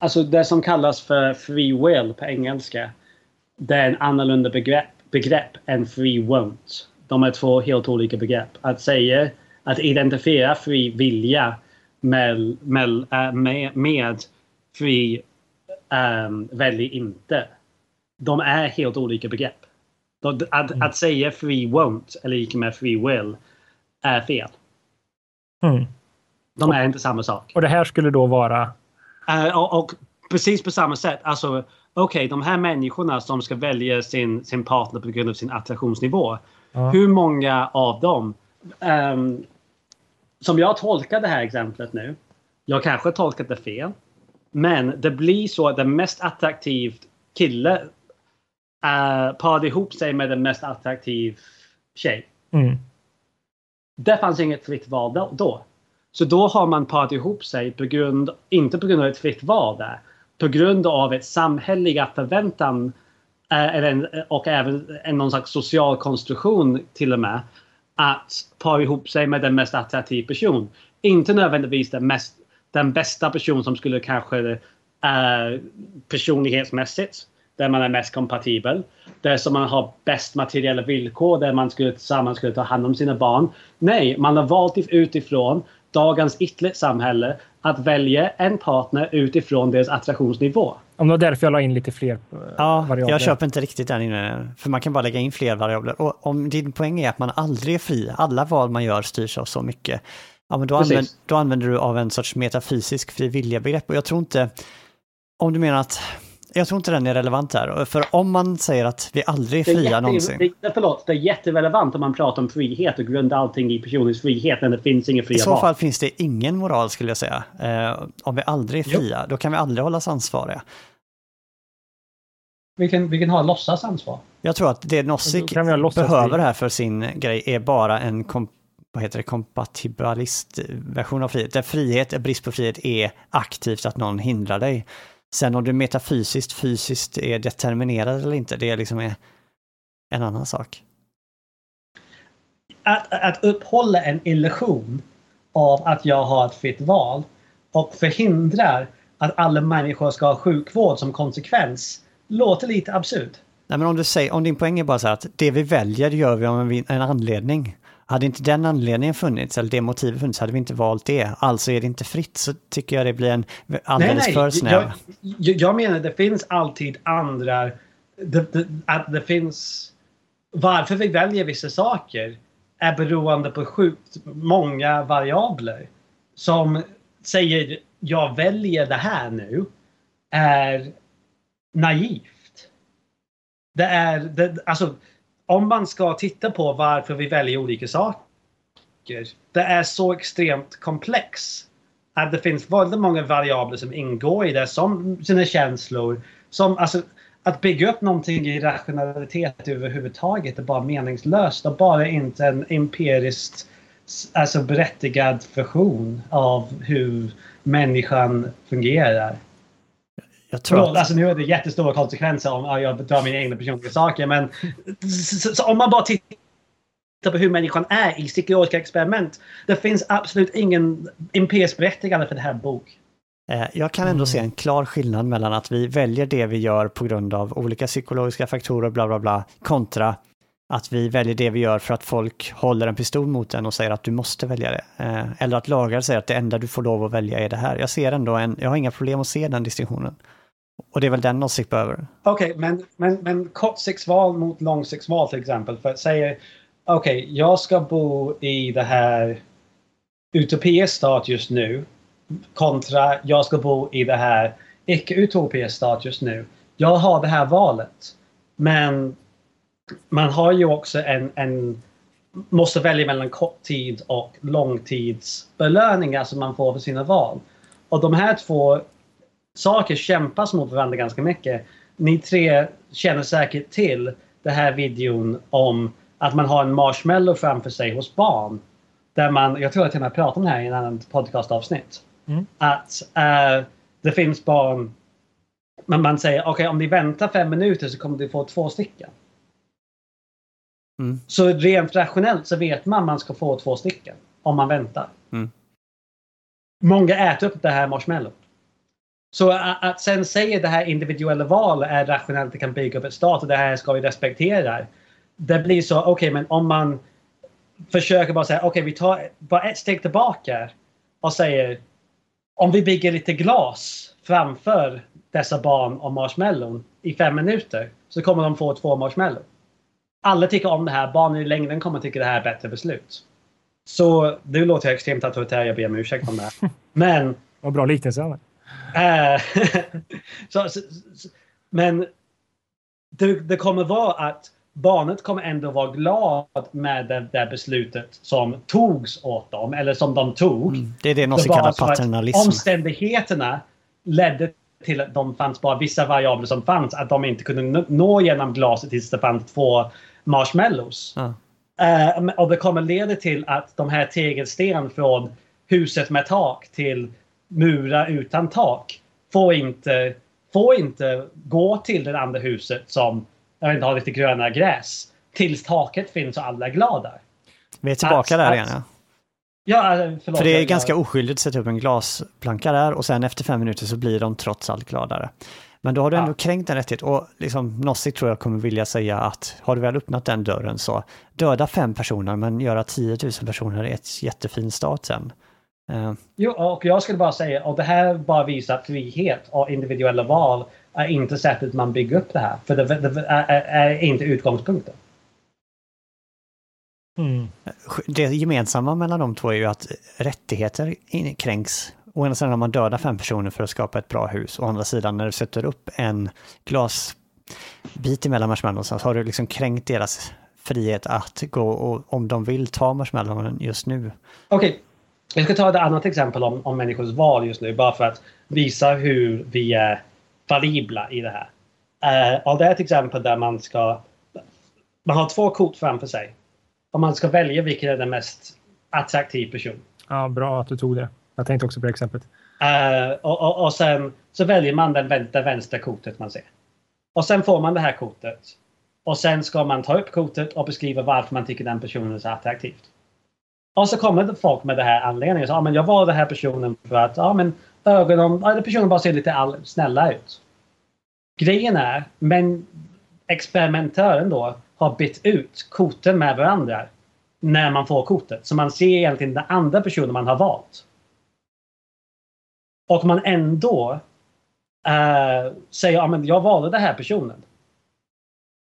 Alltså det som kallas för free will på engelska. Det är en annorlunda begrepp, begrepp än free won't. De är två helt olika begrepp. Att säga, att identifiera fri vilja med, med, äh, med, med fri um, välj inte. De är helt olika begrepp. Att, mm. att säga free won't eller lika med free will är fel. Mm. De är inte samma sak. Och det här skulle då vara? Uh, och, och, precis på samma sätt. Alltså, okej, okay, de här människorna som ska välja sin, sin partner på grund av sin attraktionsnivå. Ja. Hur många av dem um, som jag tolkar det här exemplet nu. Jag kanske har tolkat det fel. Men det blir så att den mest attraktiv kille uh, parade ihop sig med den mest attraktiv tjej. Mm. Det fanns inget fritt val då. Så då har man parat ihop sig på grund, inte på grund av ett fritt val där, på grund av ett samhälleliga förväntan eh, och även en någon slags social konstruktion till och med att para ihop sig med den mest attraktiva person. Inte nödvändigtvis den, mest, den bästa person som skulle kanske uh, personlighetsmässigt där man är mest kompatibel. Där som man har bäst materiella villkor, där man skulle, tillsammans skulle ta hand om sina barn. Nej, man har valt utifrån dagens ytterligt samhälle att välja en partner utifrån deras attraktionsnivå. Om det var därför jag la in lite fler eh, ja, variabler. Jag köper inte riktigt den inne, för man kan bara lägga in fler variabler. Och om din poäng är att man aldrig är fri, alla val man gör styrs av så mycket, ja, men då, använder, då använder du av en sorts metafysisk frivilliga-begrepp. Och jag tror inte, om du menar att jag tror inte den är relevant här. För om man säger att vi aldrig är fria jätte, någonsin. Det, förlåt, det är jätterelevant om man pratar om frihet och grundar allting i personens frihet men det finns inga fria val. I så val. fall finns det ingen moral skulle jag säga. Eh, om vi aldrig är fria, jo. då kan vi aldrig hållas ansvariga. Vi kan, vi kan ha låtsasansvar. Jag tror att det Nozick behöver här för sin grej är bara en kom, vad heter det, kompatibilist-version av frihet. Där frihet, brist på frihet, är aktivt att någon hindrar dig. Sen om du metafysiskt, fysiskt är determinerad eller inte, det är liksom en annan sak. Att, att upphålla en illusion av att jag har ett fritt val och förhindrar att alla människor ska ha sjukvård som konsekvens låter lite absurd. Nej, men om, du säger, om din poäng är bara så här att det vi väljer gör vi av en, en anledning. Hade inte den anledningen funnits, eller det motivet funnits, hade vi inte valt det. Alltså är det inte fritt, så tycker jag det blir en alldeles nej, nej. för snäv. Jag, jag menar, det finns alltid andra... Det, det, att det finns... Varför vi väljer vissa saker är beroende på sjukt många variabler. Som säger jag väljer det här nu är naivt. Det är, det, alltså om man ska titta på varför vi väljer olika saker. Det är så extremt komplex. Att det finns väldigt många variabler som ingår i det, som sina känslor. Som, alltså, att bygga upp någonting i rationalitet överhuvudtaget är bara meningslöst och bara inte en empiriskt alltså berättigad version av hur människan fungerar. Jag tror Förlåt, att... alltså nu är det jättestora konsekvenser om jag drar mina egna personliga saker. Men så, så om man bara tittar på hur människan är i psykologiska experiment. Det finns absolut ingen empiriskt berättigande för det här bok. Eh, jag kan ändå se en klar skillnad mellan att vi väljer det vi gör på grund av olika psykologiska faktorer, bla bla bla, kontra att vi väljer det vi gör för att folk håller en pistol mot en och säger att du måste välja det. Eh, eller att lagar säger att det enda du får lov att välja är det här. Jag ser ändå en, jag har inga problem att se den distinktionen. Och det är väl den åsikt behöver. Okej, okay, men, men, men kortsiktsval mot långsiktsval till exempel. För att säga, okej, okay, jag ska bo i det här utopisk stat just nu kontra jag ska bo i det här icke-utopisk stat just nu. Jag har det här valet. Men man har ju också en, en måste välja mellan korttid och långtidsbelöningar som man får för sina val. Och de här två saker kämpas mot varandra ganska mycket. Ni tre känner säkert till den här videon om att man har en marshmallow framför sig hos barn. Där man, jag tror att jag har pratat om det här i en annan podcastavsnitt. Mm. Att uh, det finns barn, men man säger okej okay, om ni väntar fem minuter så kommer du få två stycken. Mm. Så rent rationellt så vet man att man ska få två stycken om man väntar. Mm. Många äter upp det här marshmallow. Så att sen säga det här individuella val är rationellt, det kan bygga upp ett stat och det här ska vi respektera. Det blir så, okej okay, men om man försöker bara säga okej okay, vi tar bara ett steg tillbaka och säger om vi bygger lite glas framför dessa barn och marshmallon i fem minuter så kommer de få två marshmallow. Alla tycker om det här, barnen i längden kommer tycka det här är ett bättre beslut. Så nu låter jag extremt auktoritär, jag ber om ursäkt om det. [LAUGHS] Men... Vad bra liknelse. Eh, [LAUGHS] så, så, så, men det, det, kommer vara att barnet kommer ändå vara glad med det, det beslutet som togs åt dem, eller som de tog. Mm, det är det någon kallar paternalism. Omständigheterna ledde till att de fanns bara vissa variabler som fanns. Att de inte kunde nå genom glaset tills det fanns två marshmallows. Ja. Uh, och det kommer leda till att de här tegelsten från huset med tak till murar utan tak får inte, får inte gå till det andra huset som jag vet inte, har lite gröna gräs. Tills taket finns och alla är glada. Vi är tillbaka Att- där att- igen ja. Ja, eh, förlåt. För det är jag- ganska oskyldigt att sätta upp en glasplanka där och sen efter fem minuter så blir de trots allt gladare. Men då har du ändå Ja. kränkt en rättighet och liksom Nossik tror jag kommer vilja säga att har du väl öppnat den dörren så döda fem personer men göra 10 000 personer i ett jättefin stat sen. Eh, Jo, och jag skulle bara säga, och det här bara visar att frihet och individuella val är inte sättet man bygger upp det här. För det, det är, är, inte utgångspunkten. Mm. det gemensamma mellan de två är ju att rättigheter kränks. Å ena sidan när man dödar fem personer för att skapa ett bra hus, å andra sidan när du sätter upp en glasbit emellan marshmallowsen så har du liksom kränkt deras frihet att gå och om de vill ta marshmallowen just nu. Okej, jag ska ta ett annat exempel om, om människors val just nu bara för att visa hur vi är fallibla i det här. Uh, och det är ett exempel där man ska... Man har två kort framför sig. Och man ska välja vilken är den mest attraktiv person. Ja, bra att du tog det. Jag tänkte också på det exemplet. Eh, och, och, och sen så väljer man den, det vänstra kortet man ser. Och sen får man det här kortet. Och sen ska man ta upp kortet och beskriva varför man tycker den personen är så attraktiv. Och så kommer det folk med det här anledningen. Så, ja, men jag valde den här personen för att ja, men ögonen, ja, personen bara ser lite all, snälla ut. Grejen är, men experimentören då har bytt ut korten med varandra när man får kortet. Så man ser egentligen den andra personen man har valt. Och man ändå eh, säger att ja, jag valde den här personen.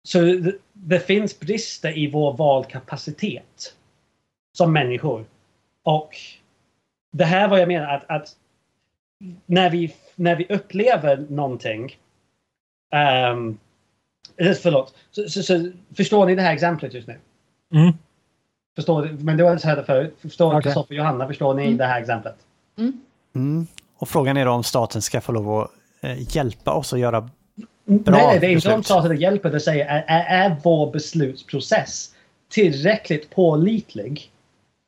Så det, det finns brister i vår valkapacitet som människor. Och det här var jag menar att, att när, vi, när vi upplever någonting um, Förlåt. Så, så, så, förstår ni det här exemplet just nu? Mm. Förstår, men det var inte så här förut. Förstår Okej. Kristoffer och Johanna, förstår ni Mm. det här exemplet? Mm. Och frågan är då om staten ska få lov att eh, hjälpa oss att göra nej, nej, det är inte om staten hjälper. Det säger är, är, är vår beslutsprocess tillräckligt pålitlig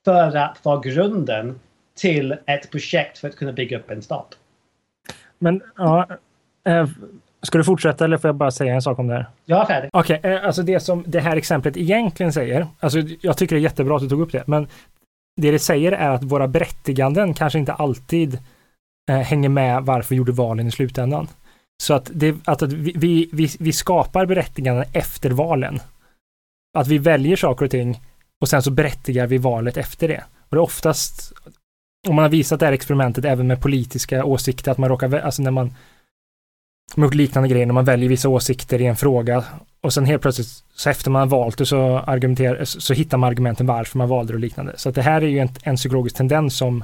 för att vara grunden till ett projekt för att kunna bygga upp en stat? Men ja, eh, ska du fortsätta eller får jag bara säga en sak om det här? Jag är färdig. Okej, eh, alltså det som det här exemplet egentligen säger, alltså jag tycker det är jättebra att du tog upp det, men det det säger är att våra berättiganden kanske inte alltid eh, hänger med varför vi gjorde valen i slutändan. Så att, det, att, att vi, vi, vi, vi skapar berättiganden efter valen. Att vi väljer saker och ting och sen så berättigar vi valet efter det. Och det är oftast, om man har visat det här experimentet även med politiska åsikter, att man råkar, alltså när man man gjort liknande grejer när man väljer vissa åsikter i en fråga och sen helt plötsligt så efter man har valt det så, argumenterar, så, hittar man argumenten varför man valde det och liknande. Så att det här är ju en, en psykologisk tendens som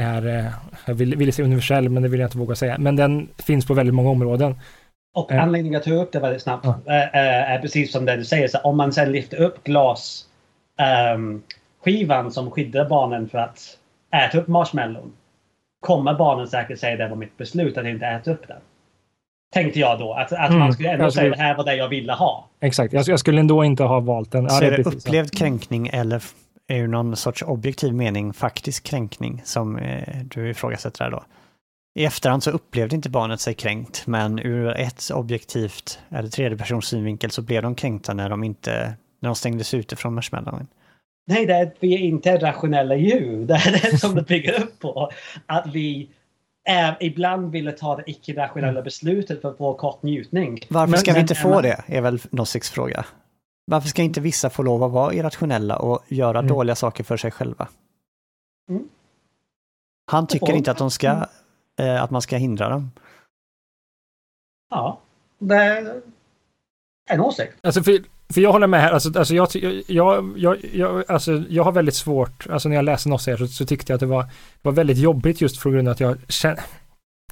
är, eh, jag vill, ville säga universell men det vill jag inte våga säga, men den finns på väldigt många områden. Och Ja. anledningen att jag tog upp det väldigt snabbt Ja. eh, eh, är precis som det du säger. Så om man sen lyfter upp glas ehm, skivan som skyddar barnen för att äta upp marshmallon kommer barnen säkert säga det var mitt beslut att inte äta upp den. Tänkte jag då. Att, att Mm. man skulle ändå Alltså, säga det- det här var det jag ville ha. Exakt, jag, jag skulle ändå inte ha valt den. Så är det upplevd kränkning eller är det någon sorts objektiv mening faktisk kränkning som eh, du ifrågasätter här då? I efterhand så upplevde inte barnet sig kränkt, men ur ett objektivt eller tredjepersons synvinkel så blev de kränkta när de inte när de stängdes ute från marshmallowen. Nej, det är att vi är inte rationella djur. Det är det som det bygger upp på. Att vi eh, ibland ville ta det icke-rationella beslutet för att få kort njutning. Varför Men- ska vi men- inte få men- det? Är väl Nossiks fråga. Varför ska inte vissa få lov att vara irrationella och göra Mm. dåliga saker för sig själva? Mm. Han tycker inte att de ska, eh, att man ska hindra dem. Ja, det är en åsikt. Alltså för, för jag håller med här, alltså, alltså jag, jag, jag, jag, alltså jag har väldigt svårt, alltså när jag läste Nosse här så, så tyckte jag att det var, var väldigt jobbigt just för grund av att jag känner,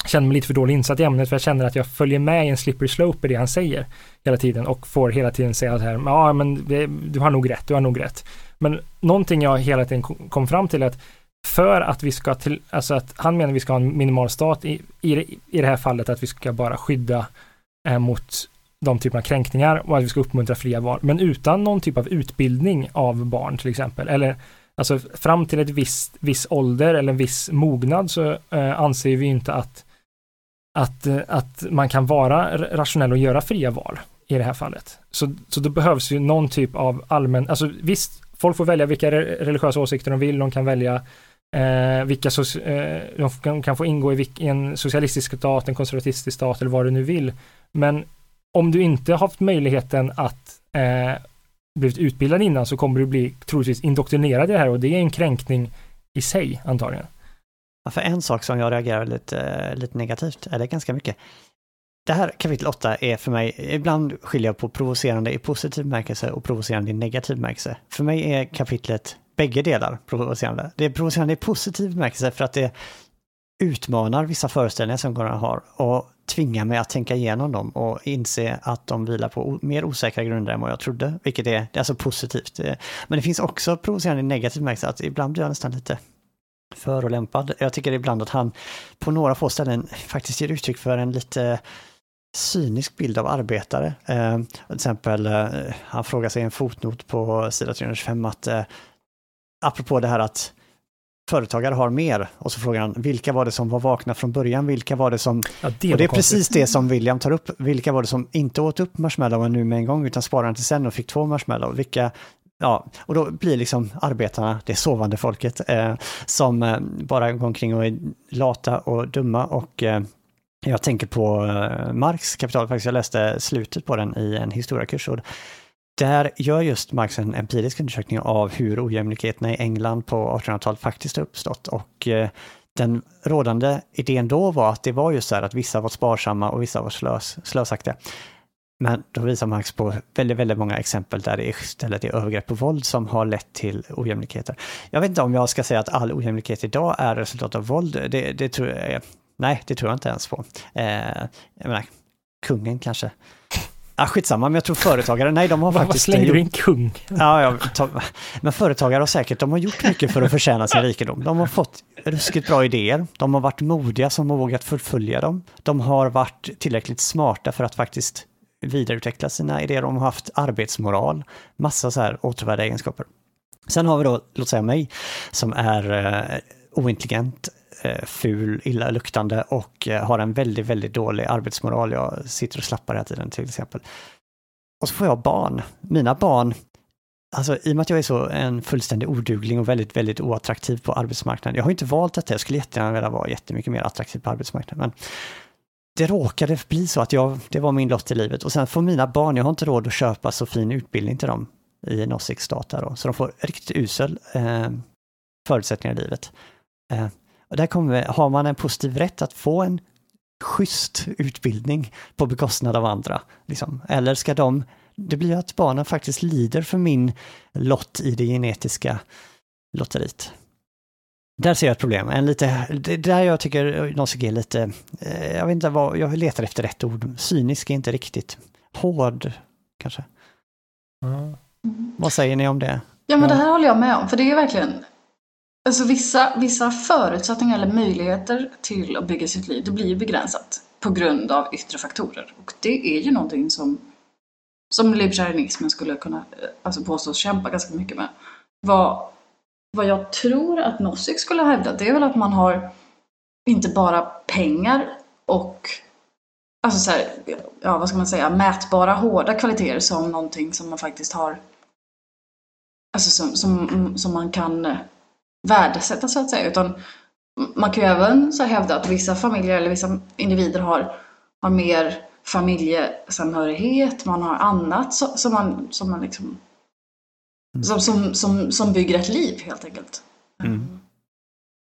känner mig lite för dålig insatt i ämnet för jag känner att jag följer med i en slippery slope i det han säger hela tiden och får hela tiden säga så här, ja men det, du har nog rätt, du har nog rätt. Men någonting jag hela tiden kom- kom fram till är att för att vi ska till, alltså att han menar vi ska ha en minimal stat i, i, i det här fallet att vi ska bara skydda eh, mot de typerna av kränkningar och att vi ska uppmuntra fria val, men utan någon typ av utbildning av barn till exempel. Eller alltså fram till ett visst, viss ålder eller en viss mognad så eh, anser vi inte att, att, eh, att man kan vara rationell och göra fria val i det här fallet. Så, så då behövs ju någon typ av allmän, alltså visst, folk får välja vilka religiösa åsikter de vill, de kan välja eh, vilka so eh, de kan, kan, få ingå i, i en socialistisk stat, en konservatistisk stat eller vad du nu vill. Men om du inte haft möjligheten att eh, blivit utbildad innan så kommer du bli troligtvis indoktrinerad i det här och det är en kränkning i sig antagligen. Ja, för en sak som jag reagerar lite, lite negativt, eller ganska mycket, det här kapitel 8 är för mig, ibland skiljer jag på provocerande i positiv bemärkelse och provocerande i negativ bemärkelse. För mig är kapitlet bägge delar provocerande. Det är provocerande i positiv bemärkelse för att det utmanar vissa föreställningar som Goran har och tvingar mig att tänka igenom dem och inse att de vilar på mer osäkra grunder än vad jag trodde, vilket är, det är alltså positivt. Men det finns också provocerande negativt negativ att ibland blir jag nästan lite förolämpad. Jag tycker ibland att han på några få ställen faktiskt ger uttryck för en lite cynisk bild av arbetare. Eh, till exempel, eh, han frågar sig i en fotnot på sida 325 att eh, apropå det här att företagare har mer. Och så frågar han, vilka var det som var vakna från början? Vilka var det som... Ja, det och det är precis det som William tar upp. Vilka var det som inte åt upp marshmallowen nu med en gång, utan sparade till sen och fick två marshmallow? Vilka... Ja, och då blir liksom arbetarna, det sovande folket, eh, som eh, bara går omkring och är lata och dumma och eh, jag tänker på eh, Marx kapital, faktiskt. Jag läste slutet på den i en historiakurs. Och där gör just Marx en empirisk undersökning av hur ojämlikheterna i England på 1800-talet faktiskt har uppstått. Och eh, den rådande idén då var att det var just så här att vissa var sparsamma och vissa var slös, slösaktiga. Men då visar Marx på väldigt, väldigt många exempel där det istället är övergrepp och våld som har lett till ojämlikheter. Jag vet inte om jag ska säga att all ojämlikhet idag är resultat av våld. Det, det tror jag, nej, det tror jag inte ens på. Eh, jag menar, kungen kanske Ja, skitsamma, men jag tror företagare, nej de har [LAUGHS] faktiskt... Vad slänger du in kung? Ja, ja men företagare har säkert, de har gjort mycket för att förtjäna sin rikedom. De har fått ruskigt bra idéer, de har varit modiga som har vågat förfölja dem. De har varit tillräckligt smarta för att faktiskt vidareutveckla sina idéer, de har haft arbetsmoral, massa så här återvärda egenskaper. Sen har vi då, låt säga mig, som är eh, ointelligent, Eh, ful, illaluktande och eh, har en väldigt, väldigt dålig arbetsmoral. Jag sitter och slappar hela tiden till exempel. Och så får jag barn. Mina barn, alltså i och med att jag är så en fullständig odugling och väldigt, väldigt oattraktiv på arbetsmarknaden. Jag har inte valt detta, jag skulle jättegärna vilja vara jättemycket mer attraktiv på arbetsmarknaden. Men det råkade bli så att jag, det var min lott i livet. Och sen får mina barn, jag har inte råd att köpa så fin utbildning till dem i en stat där då. Så de får riktigt usel eh, förutsättningar i livet. Eh, och där kommer, har man en positiv rätt att få en schysst utbildning på bekostnad av andra? Liksom. Eller ska de, det blir att barnen faktiskt lider för min lott i det genetiska lotteriet. Där ser jag ett problem. En lite, det där jag tycker Nosek är lite, eh, jag vet inte vad, jag letar efter rätt ord. Cynisk är inte riktigt. Hård, kanske. Mm. Vad säger ni om det? Ja, men det här håller jag med om, för det är verkligen Alltså vissa, vissa förutsättningar eller möjligheter till att bygga sitt liv, det blir ju begränsat på grund av yttre faktorer. Och det är ju någonting som, som libertarianismen skulle kunna eh, alltså påstås kämpa ganska mycket med. Vad, vad jag tror att Nozick skulle ha hävdat, det är väl att man har inte bara pengar och alltså så här, ja vad ska man säga, mätbara hårda kvaliteter som någonting som man faktiskt har alltså som, som, som man kan eh, värdesätta så att säga. Utan man kan ju även så hävda att vissa familjer eller vissa individer har, har mer familjesamhörighet, man har annat som man, som man liksom mm. som, som, som, som bygger ett liv helt enkelt. Mm.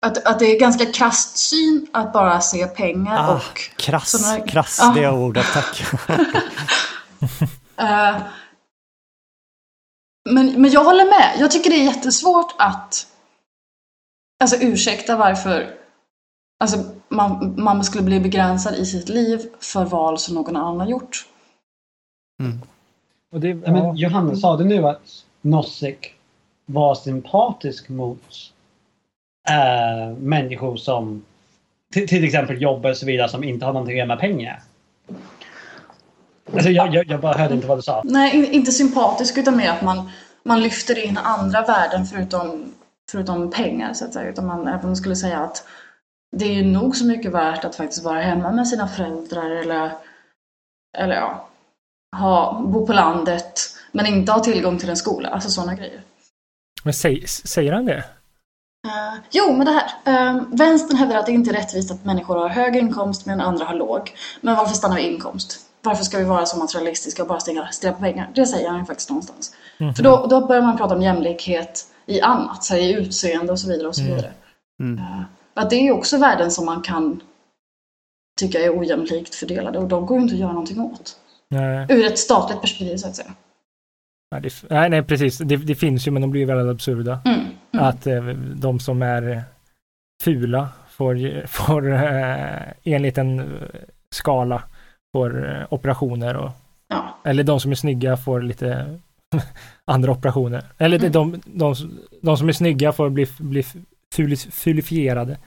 Att, att det är ganska krasst syn att bara se pengar ah, och... Krass, såna, krass ah. det ordet, tack. uh, [LAUGHS] men, men jag håller med. Jag tycker det är jättesvårt att Alltså ursäkta varför alltså, man, man skulle bli begränsad i sitt liv för val som någon annan har gjort. Mm. Och det, ja. men Johannes sa det nu att Nozick var sympatisk mot uh, människor som till, till exempel jobbar och så vidare som inte har någonting att göra med pengar. Alltså jag, jag, jag, bara hörde inte vad du sa. Nej, inte sympatisk utan mer att man, man lyfter in andra värden förutom, förutom pengar så att säga. Utan man även skulle säga att det är ju nog så mycket värt att faktiskt vara hemma med sina föräldrar eller, eller ja, ha, bo på landet men inte ha tillgång till en skola. Alltså sådana grejer. Men säg, säger han det? Uh, jo, men det här. Uh, vänstern hävdar att det inte är rättvist att människor har hög inkomst medan andra har låg. Men varför stannar vi inkomst? Varför ska vi vara så materialistiska och bara stirra på pengar? Det säger han ju faktiskt någonstans. Mm. För då, då börjar man prata om jämlikhet i annat, så här, i utseende och så vidare. och så mm. vidare. Mm. Uh, att det är också värden som man kan tycka är ojämlikt fördelade och de går ju inte att göra någonting åt. Nej. Ur ett statligt perspektiv så att säga. Nej, det, nej, nej, precis. Det, det, finns ju, men de blir väldigt absurda. Mm, mm. Att eh, de som är fula får, [LAUGHS] får eh, enligt en eh, skala får eh, operationer och ja. eller de som är snygga får lite [LAUGHS] andra operationer. Eller mm. de, de, de, som är snygga får bli, bli fulifierade.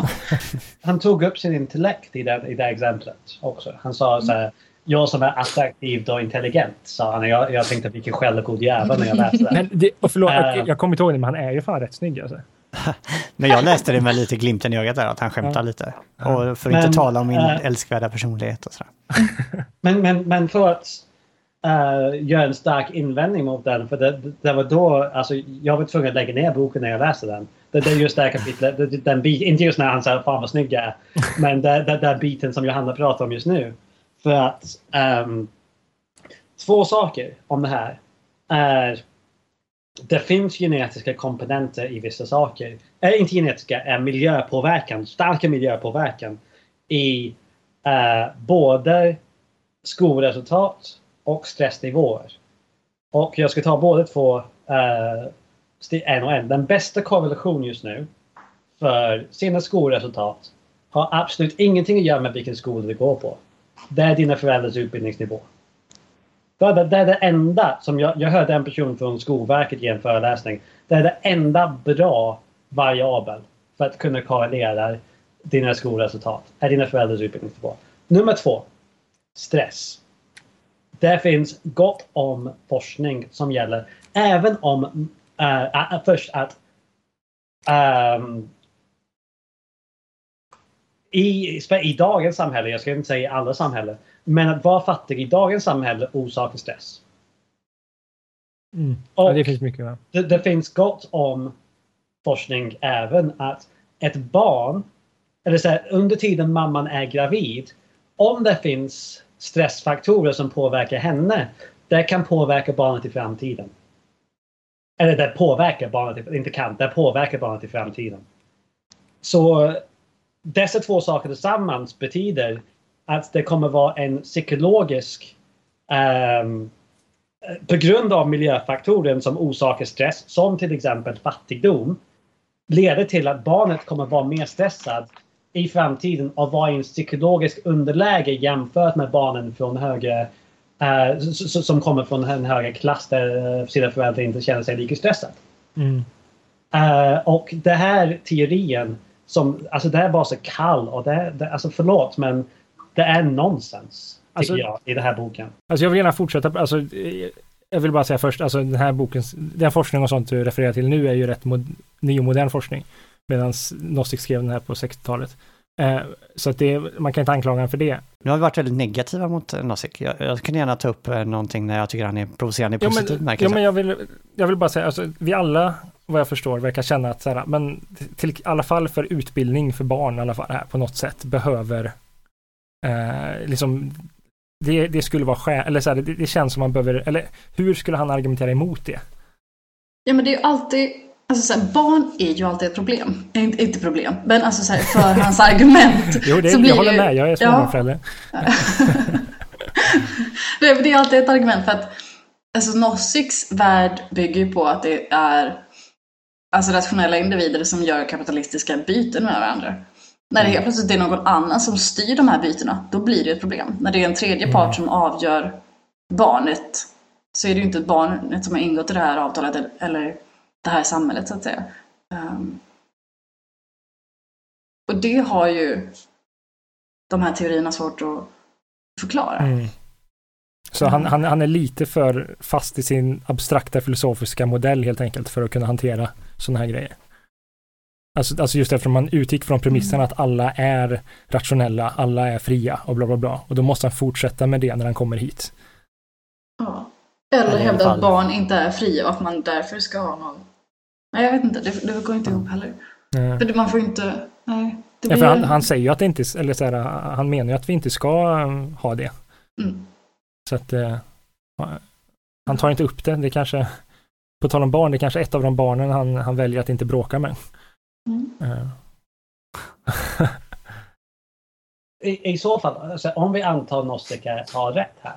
[LAUGHS] Han tog upp sin intellekt i det, i det exemplet också. Han sa så här, jag som är attraktiv och intelligent, sa han. Jag, jag tänkte vilken självgod jävel när jag läste det. Men det och förlåt, uh, jag kommer inte ihåg det, men han är ju fan rätt snygg alltså. [LAUGHS] men jag läste det med lite glimten i ögat där, att han skämtar ja. lite. Och för att inte tala om min uh, älskvärda personlighet och sådär. men, men, men för att uh, göra en stark invändning mot den, för det, det, var då, alltså jag var tvungen att lägga ner boken när jag läste den. Det, det är just det här kapitlet, det, den bit, inte just när han säger fan vad snygg jag är, [LAUGHS] men den biten som Johanna pratar om just nu. För att um, två saker om det här är det finns genetiska komponenter i vissa saker. Äh, inte genetiska, äh, miljöpåverkan, starka miljöpåverkan i äh, både skolresultat och stressnivåer. Och jag ska ta båda två äh, en och en. Den bästa korrelationen just nu för sina skolresultat har absolut ingenting att göra med vilken skola du går på. Det är dina föräldrars utbildningsnivå. Det är det, enda som jag, jag hörde en person från Skolverket ge en föreläsning. Det är det enda bra variabel för att kunna korrelera dina skolresultat. Är dina föräldrars utbildningsnivå. Nummer två. Stress. Det finns gott om forskning som gäller även om uh, först att um, i, i dagens samhälle, jag ska inte säga i alla samhällen, men att vara fattig i dagens samhälle orsakar stress. Mm. Ja, det finns mycket. Ja. Det, det, finns gott om forskning även att ett barn, eller så här, under tiden mamman är gravid, om det finns stressfaktorer som påverkar henne, det kan påverka barnet i framtiden. Eller det påverkar barnet, inte kan, det påverkar barnet i framtiden. Så dessa två saker tillsammans betyder att det kommer vara en psykologisk um, på grund av miljöfaktorer som orsakar stress, som till exempel fattigdom, leder till att barnet kommer vara mer stressad i framtiden och vara i en psykologisk underläge jämfört med barnen från högre uh, som kommer från en högre klass där sina föräldrar inte känner sig lika stressade. Mm. Uh, och den här teorin som, alltså det är bara så kall och det, det alltså förlåt men det är nonsens. Tycker alltså, jag i den här boken. Alltså jag vill gärna fortsätta, alltså jag vill bara säga först, alltså den här boken, den forskning och sånt du refererar till nu är ju rätt mod, ny och modern forskning. Medan Nozick skrev den här på 60-talet. Eh, så att det, man kan inte anklaga honom för det. Nu har vi varit väldigt negativa mot Nozick. Jag, jag kan gärna ta upp eh, någonting när jag tycker han är provocerande i positiv bemärkelse. Ja, men jag vill, jag vill bara säga, alltså, vi alla, vad jag förstår, verkar känna att så här, men till i alla fall för utbildning för barn i alla fall här på något sätt behöver eh, liksom det, det skulle vara skäl, eller så här, det, det känns som man behöver, eller hur skulle han argumentera emot det? Ja men det är ju alltid Alltså så här, barn är ju alltid ett problem. Inte, inte problem, men alltså så här, för hans argument. [LAUGHS] jo, det, så blir jag håller med. Jag är småbarnsförälder. Ja. [LAUGHS] det, det är alltid ett argument för att alltså, Noziks värld bygger ju på att det är alltså, rationella individer som gör kapitalistiska byten med varandra. När det helt plötsligt är någon annan som styr de här bytena, då blir det ett problem. När det är en tredje part som avgör barnet så är det ju inte barnet som har ingått i det här avtalet eller det här samhället så att säga. Um, Och det har ju de här teorierna svårt att förklara. Mm. Så han, han, han är lite för fast i sin abstrakta filosofiska modell helt enkelt för att kunna hantera sådana här grejer. Alltså, alltså just eftersom man utgick från premissen Mm. att alla är rationella, alla är fria och bla bla bla. Och då måste han fortsätta med det när han kommer hit. Ja. Eller hävda att barn inte är fria och att man därför ska ha någon... Nej, jag vet inte. Det, det går inte ihop heller. Eh, För man får inte... Nej. Det Ja, blir... för han, han säger ju att det inte, eller så här, han menar ju att vi inte ska um, ha det. Mm. Så att eh, han tar inte upp det. Det kanske, på tal om barn, det kanske är ett av de barnen han, han väljer att inte bråka med. Mm. Eh, I, I så fall, alltså, om vi antar Nostiker har rätt här.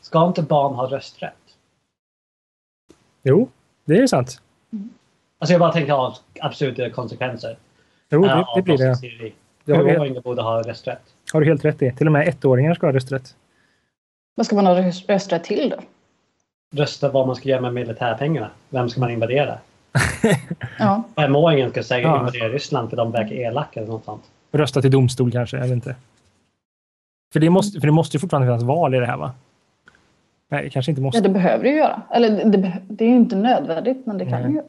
Ska inte barn ha rösträtt? jo, det är sant. Alltså jag bara tänker av absurda konsekvenser. Jo, det, av det blir det. Det har, helt, borde ha rösträtt. har du helt rätt i. Till och med ettåringar ska ha rösträtt. Vad ska man ha röst- rösträtt till då? Rösta vad man ska göra med militärpengarna. Vem ska man invadera? [LAUGHS] Ja. Femåringen ska säga Ja. invadera Ryssland för de verkar elaka eller något sånt. Rösta till domstol kanske, vet inte. För det måste, för det måste ju fortfarande finnas val i det här va? Nej, kanske inte ja, måste. det behöver det ju göra. Eller det, det, är ju inte nödvändigt, men det kan Nej. ju göra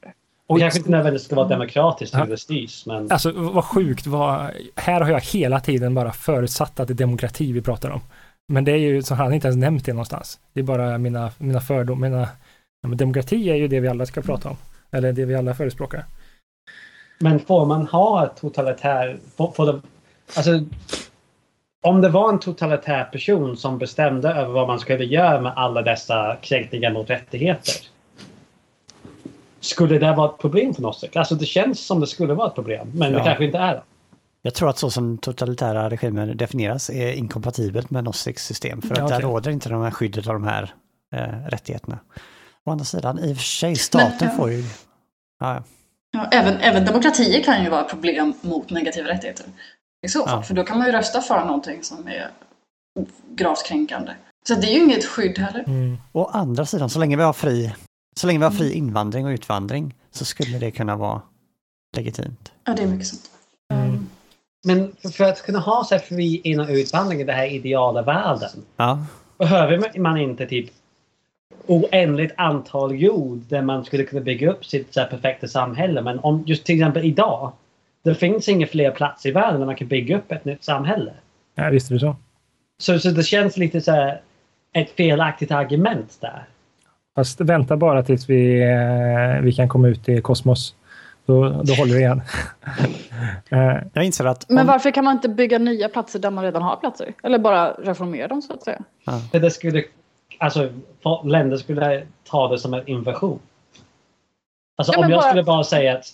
Och, kanske inte nödvändigtvis ska vara demokratiskt hur det styrs men alltså vad sjukt, vad, här har jag hela tiden bara förutsatt att det är demokrati vi pratar om. Men det är ju, så han inte ens nämnt det någonstans. Det är bara mina, mina fördomar, mina, ja, men demokrati är ju det vi alla ska prata om. Eller det vi alla förespråkar. Men får man ha ett totalitär... Får, får det, alltså, om det var en totalitär person som bestämde över vad man skulle göra med alla dessa kränkningar mot rättigheter. Skulle det vara ett problem för Nozick? Alltså det känns som det skulle vara ett problem. Men det Ja. kanske inte är det. Jag tror att så som totalitära regimer definieras är inkompatibelt med Noziks system. För att Ja, där okej. råder inte de här skyddet av de här eh, rättigheterna. Å andra sidan, i och för sig, staten ja. får ju... Ja, ja. Även, även demokratier kan ju vara problem mot negativa rättigheter. I så fall. Ja. För då kan man ju rösta för någonting som är gravt kränkande. Så det är ju inget skydd heller. Mm. Å andra sidan, så länge vi har fri, så länge vi har fri invandring och utvandring så skulle det kunna vara legitimt. Ja, det är mycket sant. Mm. Men för- för att kunna ha så här fri in och utvandring i den här ideala världen. Ja, Behöver man inte typ oändligt antal jord där man skulle kunna bygga upp sitt så här, perfekta samhälle. Men om just till exempel idag. Det finns inga fler platser i världen där man kan bygga upp ett nytt samhälle. Ja, visst är det så. Så, så det känns lite så här ett felaktigt argument där. Fast vänta bara tills vi, eh, vi kan komma ut i kosmos. Då, då håller det igen. [LAUGHS] Eh, jag inser att... Men om- varför kan man inte bygga nya platser där man redan har platser? Eller bara reformera dem så att säga? För det skulle, alltså, länder skulle ta det som en invasion. Alltså Ja, om men jag bara- skulle bara säga att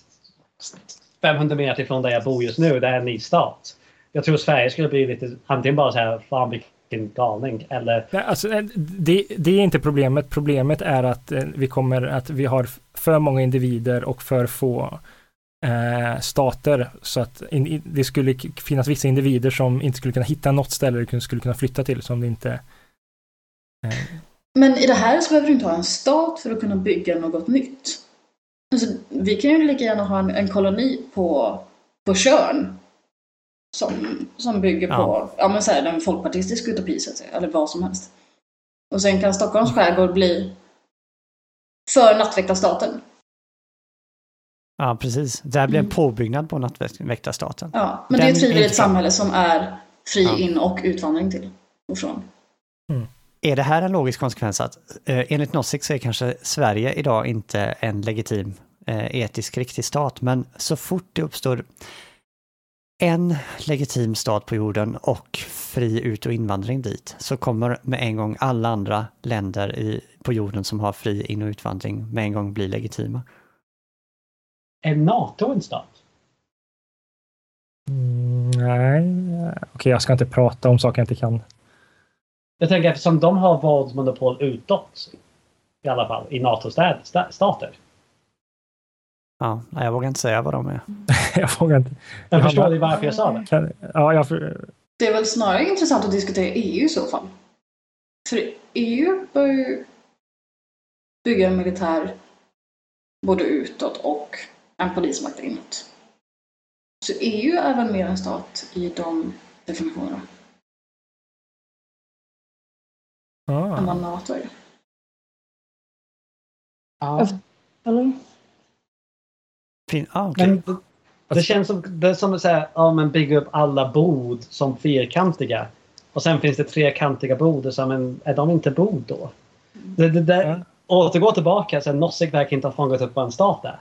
500 meter ifrån där jag bor just nu, det är en ny stat. Jag tror Sverige skulle bli lite, antingen bara så här, fan vilken galning, eller Nej, Alltså, eh, det, det är inte problemet. Problemet är att eh, vi kommer att vi har för många individer och för få eh, stater. Så att in, det skulle finnas vissa individer som inte skulle kunna hitta något ställe de skulle kunna flytta till som det inte... Eh, Men i det här så behöver du inte ha en stat för att kunna bygga något nytt. Alltså, vi kan ju lika gärna ha en, en koloni på, på Tjörn. Som, som bygger på Ja. ja. men så här, en folkpartistisk utopi så att säga, eller vad som helst. Och sen kan Stockholms skärgård bli för nattväktarstaten. Ja, precis. Det här blir en Mm. påbyggnad på nattväktarstaten. Ja, men Den det är ett frivilligt samhälle som är fri Ja. in och utvandring till och från. Är det här en logisk konsekvens att eh, enligt Nozick så är kanske Sverige idag inte en legitim eh, etisk riktig stat, men så fort det uppstår en legitim stat på jorden och fri ut och invandring dit så kommer med en gång alla andra länder i, på jorden som har fri in och utvandring med en gång bli legitima. är NATO en stat? mm, nej, okej jag ska inte prata om saker jag inte kan. Jag tänker eftersom de har våldsmonopol utåt. I alla fall i NATO-stater. Ja, jag vågar inte säga vad de är. [LAUGHS] jag vågar inte. Men Ja, förstår ni varför jag sa det? Kan, ja, jag, för, Det är väl snarare intressant att diskutera EU i så fall. För EU bör ju bygga en militär både utåt och en polismakt inåt. Så EU är väl mer en stat i de definitionerna. Ah. Än vad NATO är. Ja. Eller? Fin, ah, okej. Men det, det känns som, det är som att säga, ja men bygga upp alla bord som fyrkantiga. Och sen finns det trekantiga bord, så men är de inte bord då? Det, det, det, Ja. Återgå tillbaka, så Nossig verkar inte ha fångat upp vad en stat är.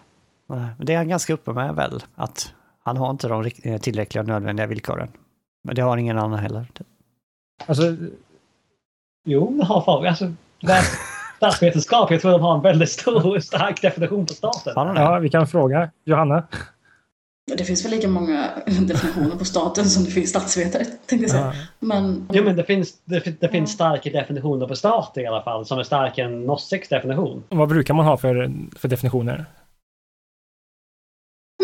Det är han ganska uppe med väl, att han har inte de eh, tillräckliga nödvändiga villkoren. Men det har ingen annan heller. Alltså, Jo, det har folk. Alltså, läs statsvetenskap, jag tror de har en väldigt stor och stark definition på staten. Ja, vi kan fråga Johanna. Men Det finns väl lika många definitioner på staten som det finns statsvetare, tänkte jag säga. Ja. Men Jo, men det finns, det, det finns starka definitioner på stat i alla fall, som är starkare än Nossigs definition. Vad brukar man ha för, för definitioner?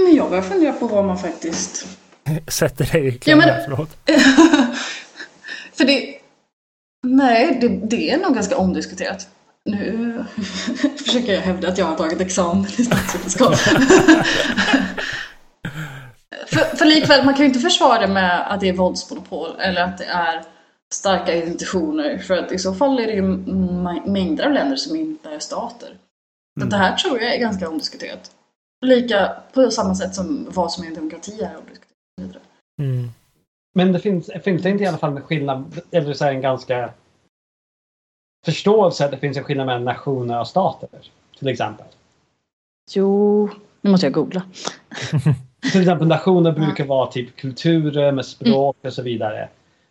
Men jag börjar fundera på vad man faktiskt... [LAUGHS] Sätter dig i Ja, kläm men- här, förlåt. [LAUGHS] För det... Nej, det, det är nog ganska omdiskuterat. Nu [LAUGHS] försöker jag hävda att jag har tagit examen i statsvetenskap. [LAUGHS] för, för likväl, man kan ju inte försvara det med att det är våldsmonopol eller att det är starka institutioner. För att i så fall är det ju mängder av länder som inte är stater. Så det här tror jag är ganska omdiskuterat. Lika på samma sätt som vad som är en demokrati är omdiskuterat. Mm. Men det finns, finns det inte i alla fall en skillnad, eller så här en ganska förståelse att det finns en skillnad mellan nationer och stater, till exempel. Jo, nu måste jag googla. [LAUGHS] Till exempel nationer brukar vara typ kulturer med språk och så vidare.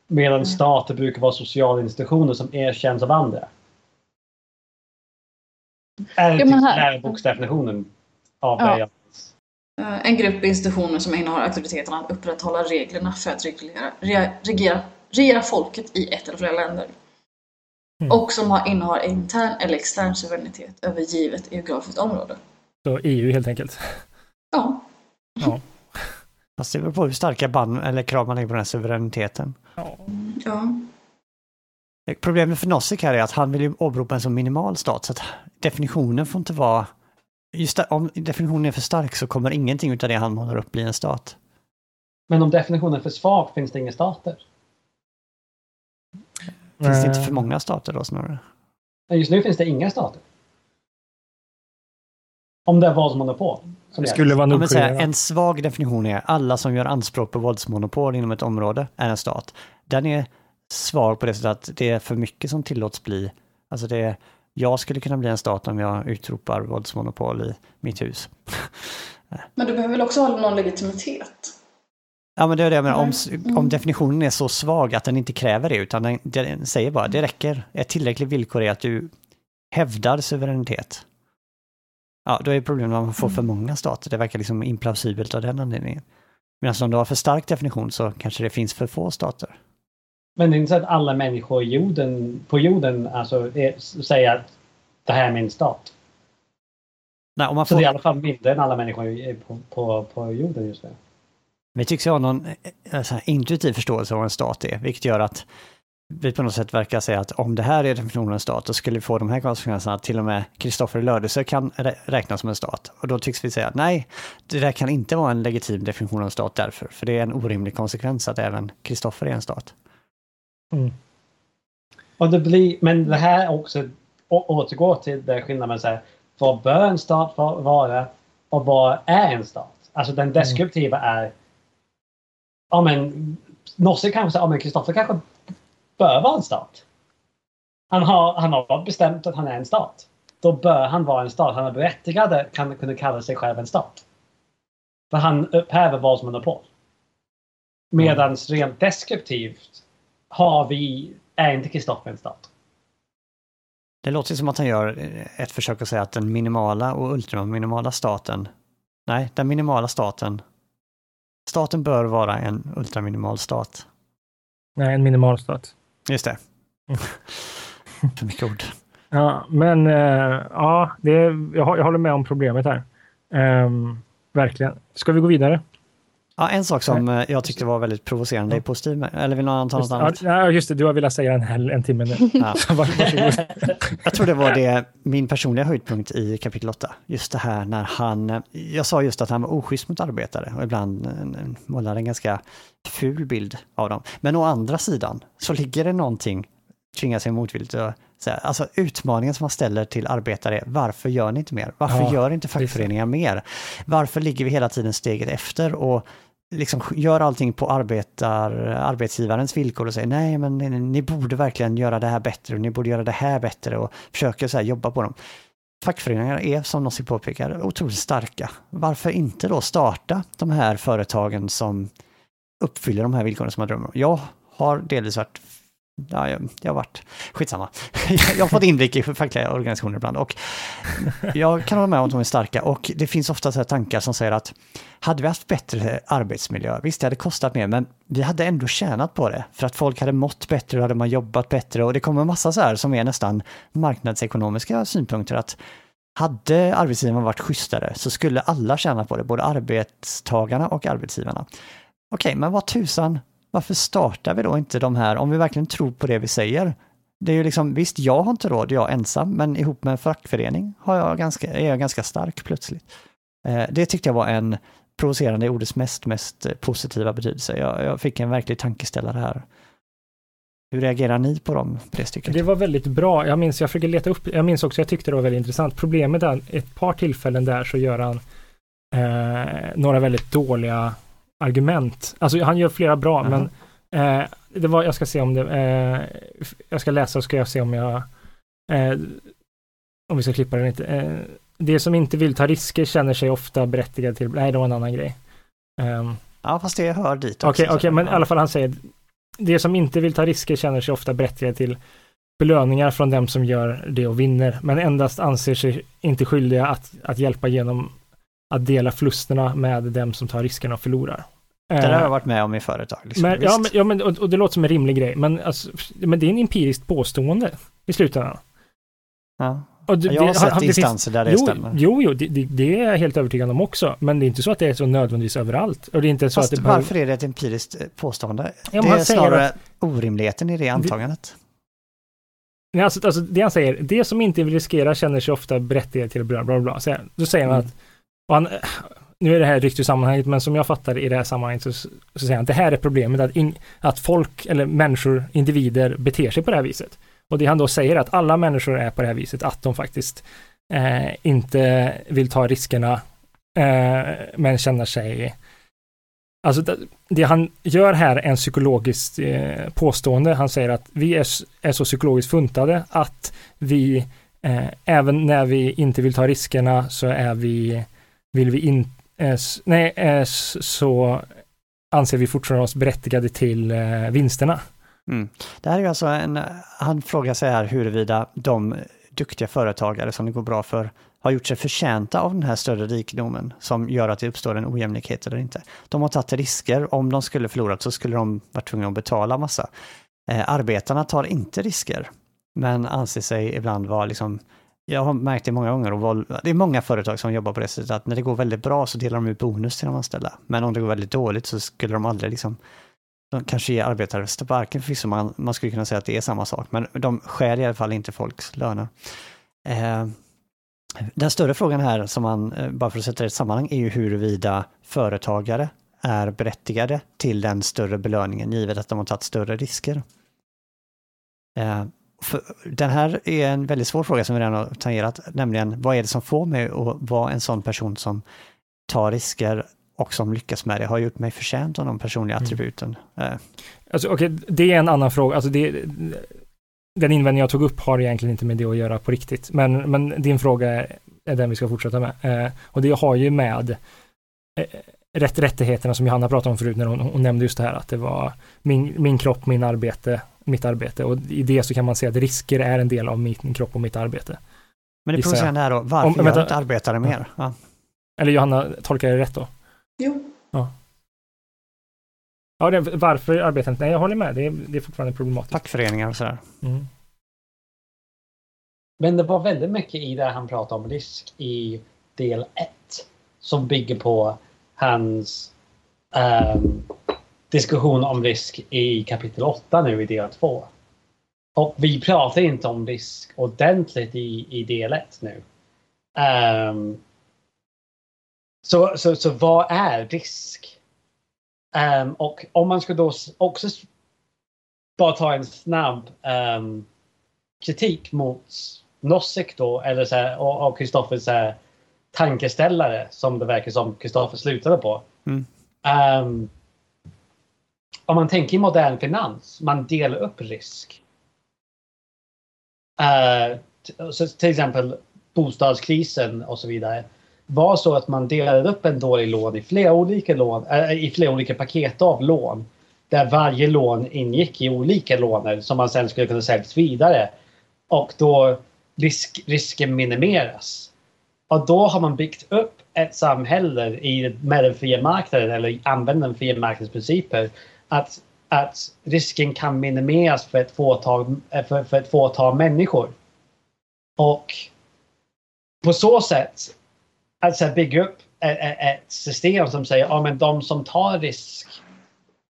Medan stater brukar vara sociala institutioner som erkänns av andra. Är det typ här- läroboksdefinitionen av Ja. En grupp institutioner som innehar auktoriteten att upprätthålla reglerna för att reglera, re, regera, regera folket i ett eller flera länder. Mm. Och som har, innehar intern eller extern suveränitet över givet geografiskt område. Så EU helt enkelt. Ja, Fast det beror på hur starka band eller krav man lägger på den här suveräniteten. Ja. ja. Problemet för Nozick här är att han vill ju åberopa en så minimal stat så att definitionen får inte vara... Just där, om definitionen är för stark så kommer ingenting utav det han målar upp bli en stat. Men om definitionen är för svag finns det inga stater. Finns det inte för många stater då snarare? Just nu finns det inga stater. Om det är våldsmonopol. Som Det gäller. skulle vara Nordkorea. en svag definition är alla som gör anspråk på våldsmonopol inom ett område är en stat. Den är svag på det sättet att det är för mycket som tillåts bli. Alltså det är, jag skulle kunna bli en stat om jag utropar våldsmonopol i mitt hus. [LAUGHS] Men du behöver väl också ha någon legitimitet? Ja men det är det jag menar, om, Mm. om definitionen är så svag att den inte kräver det utan den, den säger bara det räcker. Ett tillräckligt villkor är att du hävdar suveränitet. Ja, då är problemet att man får för många stater. Det verkar liksom implausibelt av den anledningen. Medan om du har för stark definition så kanske det finns för få stater. Men det är inte så att alla människor i jorden, på jorden alltså, är, säger att det här är min stat. Nej, om man Så får, det är i alla fall mindre än alla människor på, på, på jorden just nu. Vi tycks ju ha någon så här, intuitiv förståelse av vad en stat är, vilket gör att vi på något sätt verkar säga att om det här är definitionen av en stat, då skulle vi få de här konsekvenserna att till och med Kristoffer Lödöse kan rä- räknas som en stat. Och då tycks vi säga nej, det där kan inte vara en legitim definition av en stat därför, för det är en orimlig konsekvens att även Kristoffer är en stat. Och det blir, men det här också återgår till det skillnaden så här, vad bör en stat va- vara och vad är en stat? Alltså den deskriptiva är ja men Nosse kanske ja men Kristoffer kanske bör vara en stat. Han har, han har bestämt att han är en stat. Då bör han vara en stat. Han är berättigad kan kunna kalla sig själv en stat. För han upphäver våldsmonopol. Medan rent deskriptivt har vi, är inte Kristoffer en stat. Det låter som att han gör eh, ett försök att säga att den minimala och ultraminimala staten, nej, den minimala staten, staten bör vara en ultraminimal stat. Nej, en minimalstat. Just det. [LAUGHS] För mycket ord. Ja, men eh, ja, det, jag, jag håller med om problemet här. Ehm, verkligen. Ska vi gå vidare? Ja, en sak som Nej. Eh, jag tyckte var väldigt provocerande i positiv, eller vill någon ta något annat? Ja, just det, du har velat säga en, hel, en timme nu. [LAUGHS] Ja. [LAUGHS] [LAUGHS] jag tror det var det, min personliga höjdpunkt i kapitel 8. Just det här när han, jag sa just att han var oschysst mot arbetare och ibland målade en ganska ful bild av dem. Men å andra sidan så ligger det någonting, tvingar sig motvilligt att säga, alltså utmaningen som man ställer till arbetare är varför gör ni inte mer? Varför ja, gör inte fackföreningar mer? Varför ligger vi hela tiden steget efter och liksom gör allting på arbetar, arbetsgivarens villkor och säger nej men ni, ni, borde verkligen göra det här bättre och ni borde göra det här bättre och försöker så jobba på dem. Fackföreningar är som Nossi påpekar otroligt starka. Varför inte då starta de här företagen som uppfyller de här villkoren som man drömmer om? Jag har delvis varit Ja, jag, jag har varit... Skitsamma. [LAUGHS] jag har fått inblick i fackliga organisationer ibland och jag kan hålla med om att de är starka och det finns ofta så tankar som säger att hade vi haft bättre arbetsmiljö, visst det hade kostat mer, men vi hade ändå tjänat på det för att folk hade mått bättre, hade man jobbat bättre och det kommer en massa så här som är nästan marknadsekonomiska synpunkter att hade arbetsgivarna varit schysstare så skulle alla tjäna på det, både arbetstagarna och arbetsgivarna. Okej, men vad tusan, varför startar vi då inte de här, om vi verkligen tror på det vi säger? Det är ju liksom, visst, jag har inte råd, jag är ensam, men ihop med en fackförening har jag ganska, är jag ganska stark plötsligt. Eh, det tyckte jag var en provocerande i ordets mest, mest positiva betydelse. Jag, jag fick en verklig tankeställare här. Hur reagerar ni på dem, på det stycket? Det var väldigt bra. Jag minns, jag försöker leta upp, jag minns också, jag tyckte det var väldigt intressant. Problemet är, ett par tillfällen där så gör han eh, några väldigt dåliga argument. Alltså han gör flera bra, -huh. men eh, det var, jag ska se om det, eh, jag ska läsa och ska jag se om jag, eh, om vi ska klippa det inte. Eh, det som inte vill ta risker känner sig ofta berättigad till, nej det var en annan grej. Um, ja, fast det hör dit också. Okej, okay, okay, men i alla fall han säger, det som inte vill ta risker känner sig ofta berättigade till belöningar från dem som gör det och vinner, men endast anser sig inte skyldiga att, att hjälpa genom att dela förlusterna med dem som tar riskerna och förlorar. Det har jag eh, varit med om i företag. Liksom. Men, ja, men, ja men, och, och, det låter som en rimlig grej, men, alltså, men det är en empiriskt påstående i slutändan. Ja. Och det, jag har det, sett det instanser finns, där det jo, stämmer. Jo, jo det, det, är jag helt övertygad om också. Men det är inte så att det är så nödvändigtvis överallt. Och det är inte så Fast att det varför är det ett empiriskt eh, påstående? Ja, det är snarare att, orimligheten i det antagandet. Nej, alltså, alltså, det han säger, det som inte vill riskera känner sig ofta berättigad till bla bla bla. Så, då säger han mm. att, han, nu är det här ryckt ur sammanhanget, men som jag fattar i det här sammanhanget så, så säger han att det här är problemet, att, in, att folk eller människor, individer beter sig på det här viset. Och det han då säger är att alla människor är på det här viset, att de faktiskt eh, inte vill ta riskerna, eh, men känner sig Alltså det, det, han gör här är en psykologiskt eh, påstående. Han säger att vi är, är så psykologiskt funtade att vi, eh, även när vi inte vill ta riskerna, så är vi, vill vi inte, nej, så anser vi fortfarande oss berättigade till eh, vinsterna. Mm. Det här är alltså en, han frågar sig här huruvida de duktiga företagare som det går bra för har gjort sig förtjänta av den här större rikedomen som gör att det uppstår en ojämlikhet eller inte. De har tagit risker, om de skulle förlorat så skulle de varit tvungna att betala massa. Eh, arbetarna tar inte risker, men anser sig ibland vara liksom jag har märkt det många gånger och det är många företag som jobbar på det sättet att när det går väldigt bra så delar de ut bonus till de anställda. Men om det går väldigt dåligt så skulle de aldrig liksom de kanske ger arbetare sparken förvisso, man, man skulle kunna säga att det är samma sak, men de skär i alla fall inte folks löner. Eh, den större frågan här, som man, eh, bara för att sätta det i ett sammanhang, är ju huruvida företagare är berättigade till den större belöningen, givet att de har tagit större risker. Eh, den här är en väldigt svår fråga som vi redan har tangerat, nämligen vad är det som får mig att vara en sån person som tar risker och som lyckas med det har gjort mig förtjänt av de personliga mm. attributen. Mm. Alltså, okay, det är en annan fråga. Alltså, det, den invändning jag tog upp har egentligen inte med det att göra på riktigt. Men, men din fråga är, är den vi ska fortsätta med. Eh, och det har ju med eh, rätt, rättigheterna som Johanna pratade om förut när hon, hon, nämnde just det här att det var min, min kropp, min arbete, mitt arbete. Och i det så kan man säga att risker är en del av min kropp och mitt arbete. Men det provocerande är då, varför om, gör vänta, inte arbetare mer? Ja. Eller Johanna, tolkar jag det rätt då? Jo. Ja. Ja, det, varför arbetar inte? Nej, jag håller med. Det är, det är fortfarande problematiskt. Fackföreningar och sådär. Mm. Men det var väldigt mycket i det han pratade om risk i del 1 som bygger på hans um, diskussion om risk i kapitel 8 nu i del 2. Och vi pratar inte om risk ordentligt i, i del 1 nu. Um, så, så, så vad är risk? Um, och om man ska då också bara ta en snabb um, kritik mot Nossek då, eller så här, och Kristoffers tankeställare som det verkar som Kristoffer slutade på. Mm. Um, om man tänker i modern finans, man delar upp risk. Uh, så till exempel bostadskrisen och så vidare var så att man delade upp en dålig lån i flera olika, lån, äh, i flera olika paket av lån. Där varje lån ingick i olika lån som man sen skulle kunna säljas vidare. Och då risk, risken minimeras. Och då har man byggt upp ett samhälle i, med den fria marknaden eller använder den fria marknadsprinciper. Att, att risken kan minimeras för ett fåtal, för, för ett fåtal människor. Och på så sätt alltså bygga upp ett, ett system som säger att ja, de som tar risk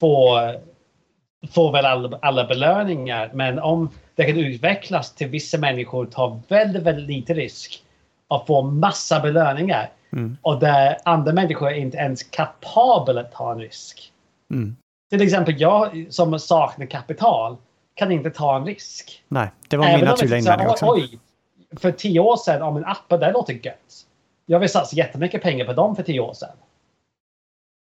får, får väl alla, alla belöningar. Men om det kan utvecklas till vissa människor tar väldigt, väldigt lite risk och får massa belöningar. Mm. Och där andra människor är inte ens kapabla att ta en risk. Mm. Till exempel jag som saknar kapital kan inte ta en risk. Nej, det var min naturliga invändning också. Oj, för tio år sedan, om en app, det låter gött. Jag vill satsa jättemycket pengar på dem för tio år sedan.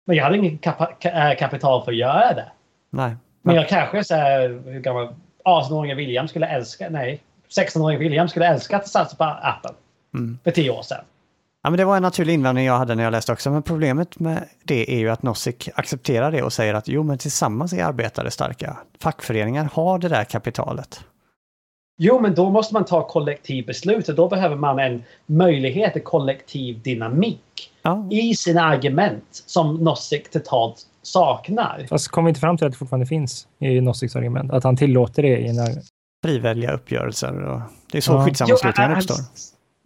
Men jag hade ingen kap äh, kapital för att göra det. Nej. Men jag kanske så här, hur gammal 18-åringen William skulle älska, nej, 16-åringen William skulle älska att satsa på appen. Mm. För tio år sedan. Ja, men det var en naturlig invändning jag hade när jag läste också, men problemet med det är ju att Nozick accepterar det och säger att jo, men tillsammans är arbetare starka. Fackföreningar har det där kapitalet. Jo, men då måste man ta kollektivbeslut och då behöver man en möjlighet till kollektiv dynamik ja. i sina argument som Nozick totalt saknar. Fast kommer vi inte fram till att det fortfarande finns i Nozicks argument? Att han tillåter det i en... Frivilliga uppgörelser och det är så ja. skyddssammanslutningar uppstår.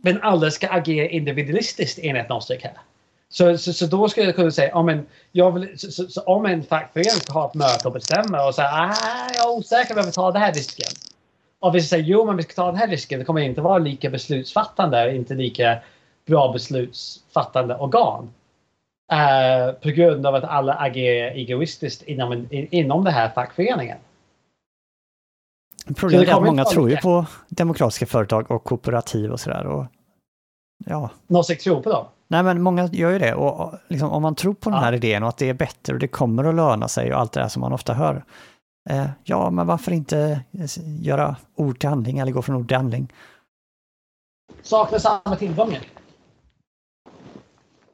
Men alla ska agera individualistiskt enligt Nozick här. Så, så, så, då skulle jag kunna säga, om en, jag vill, så, så, om en fackförening ska ha ett möte och bestämma och säga ah, jag är osäker om jag vill ta den här risken. Och vi säger jo, men vi ska ta den här risken. Det kommer inte vara lika beslutsfattande, inte lika bra beslutsfattande organ. Uh, på grund av att alla agerar egoistiskt inom, in, inom den här fackföreningen. Problemet är att många tror ju på demokratiska företag och kooperativ och sådär. ja. Nozick tror på dem? Nej, men många gör ju det. Och liksom, om man tror på den här idén och att det är bättre och det kommer att löna sig och allt det där som man ofta hör. Eh, ja, men varför inte göra ord till handling eller gå från ord till handling? Saknar samma tillgångar.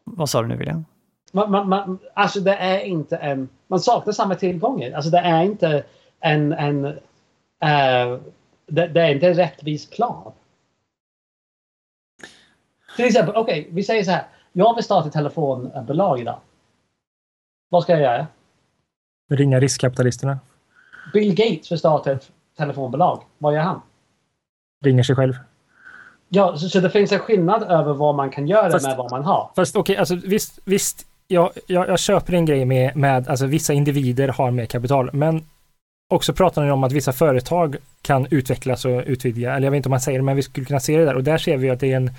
Vad sa du nu William? Man, man, man, alltså det är inte en... Man saknar samma tillgångar. Alltså det är inte en... en uh, det, det, är inte en rättvis plan. Till exempel, okej, okay, vi säger så här. Jag vill starta ett telefonbolag idag. Vad ska jag göra? Ringa riskkapitalisterna. Bill Gates vill starta ett telefonbolag. Vad gör han? Ringer sig själv. Ja, så, så det finns en skillnad över vad man kan göra fast, med vad man har. Fast okej, okay, alltså visst, visst jag, jag, jag, köper en grej med, med alltså vissa individer har mer kapital, men också pratar ni om att vissa företag kan utvecklas och utvidga, eller jag vet inte om man säger det, men vi skulle kunna se det där och där ser vi att det är en,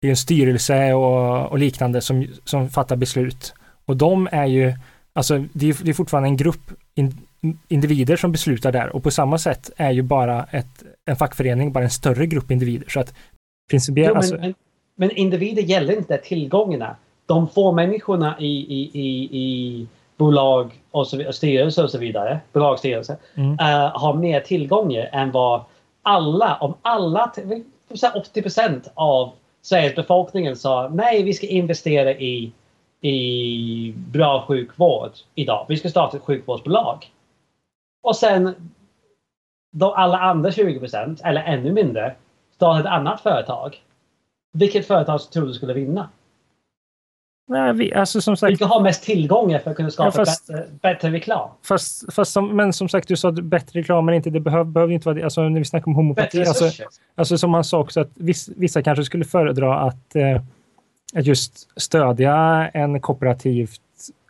det är en styrelse och, och liknande som, som fattar beslut. Och de är ju, alltså det är, det är fortfarande en grupp in, individer som beslutar där och på samma sätt är ju bara ett, en fackförening bara en större grupp individer. Så att principiellt... Alltså... men, men, individer gäller inte tillgångarna. De få människorna i, i, i, i bolag och, så, och styrelser och så vidare, bolagsstyrelser, mm. uh, har mer tillgångar än vad alla, om alla, 80 procent av Sveriges befolkningen sa nej, vi ska investera i, i bra sjukvård idag. Vi ska starta ett sjukvårdsbolag. Och sen då alla andra 20 procent, eller ännu mindre, startar ett annat företag. Vilket företag tror du skulle vinna? Nej, vi, alltså som sagt, Vilka har mest tillgångar för att kunna skapa ja, fast, bättre, bättre, reklam? Fast, fast som, men som sagt, du sa bättre reklam, men inte, det behöver, behöver inte vara det. Alltså, när vi snackar om homopati. Alltså, alltså som han sa också, att viss, vissa kanske skulle föredra att, eh, att just stödja en kooperativt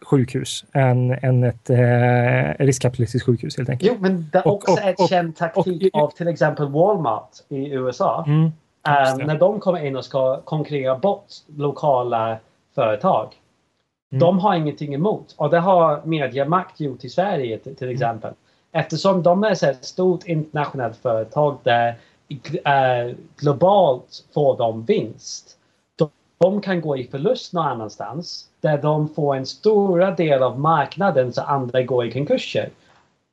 sjukhus än, än ett eh, riskkapitalistiskt sjukhus helt enkelt. Jo, men det är också och, och, ett känd taktik och, av till exempel Walmart i USA. Mm, um, när de kommer in och ska konkurrera bort lokala företag. Mm. De har ingenting emot och det har Mediamakt gjort i Sverige till, mm. exempel. Mm. Eftersom de är ett stort internationellt företag där äh, globalt får de vinst. De, de kan gå i förlust någon annanstans där de får en stora del av marknaden så andra går i konkurser.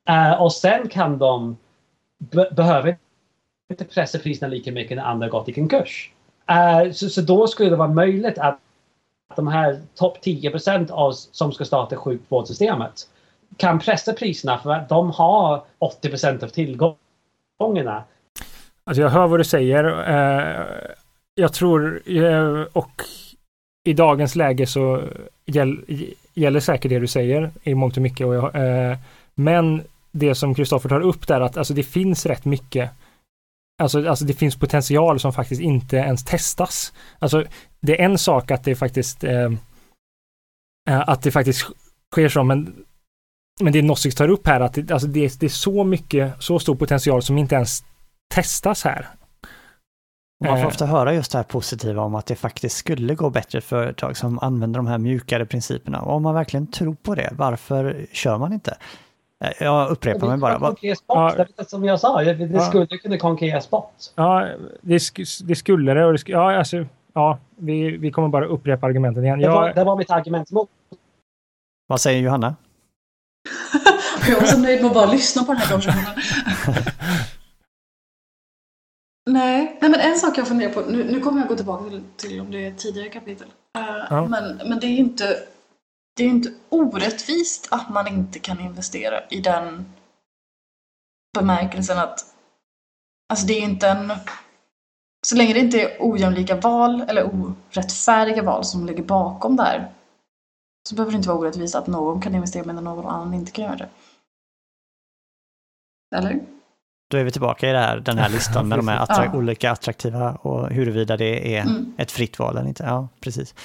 Uh, och sen kan de be behöver inte pressa priserna lika mycket när andra gått i konkurs. Uh, så, så då skulle det vara möjligt att de här topp 10 procent av som ska starta sjukvårdssystemet kan pressa priserna för att de har 80 procent av tillgångarna. Alltså jag hör vad du säger. Eh, jag tror, eh, och i dagens läge så gäller säkert det du säger i mångt och mycket. Och jag, eh, men det som Kristoffer tar upp där att alltså det finns rätt mycket Alltså, alltså det finns potential som faktiskt inte ens testas. Alltså det är en sak att det faktiskt eh, eh att det faktiskt sker så, men men det Nossix tar upp här att det, alltså det, det är så mycket, så stor potential som inte ens testas här. Man får eh. ofta höra just det här positiva om att det faktiskt skulle gå bättre för företag som använder de här mjukare principerna. Och om man verkligen tror på det, varför kör man inte? Eh, jag upprepar mig bara. Ja. Som jag sa, det skulle ja. kunna konkurreras bort. Ja, det, sk det skulle det. Och det sk ja, alltså, ja, vi, vi kommer bara upprepa argumenten igen. Det var, det var mitt argument mot. Vad säger Johanna? [LAUGHS] jag var så nöjd med att bara lyssna på den här konversationen. [LAUGHS] Nej, nej men en sak jag funderar på, nu, nu kommer jag gå tillbaka till, till om det är tidigare kapitel. Uh, ja. men, men det är inte det är inte orättvist att man inte kan investera i den bemärkelsen att alltså det är inte en så länge det inte är ojämlika val eller orättfärdiga val som ligger bakom där så behöver det inte vara orättvist att någon kan investera medan någon annan inte kan göra det. Eller? Då är vi tillbaka i här, den här [LAUGHS] listan med de här attra ja. olika attraktiva och huruvida det är mm. ett fritt val eller inte. Ja, precis.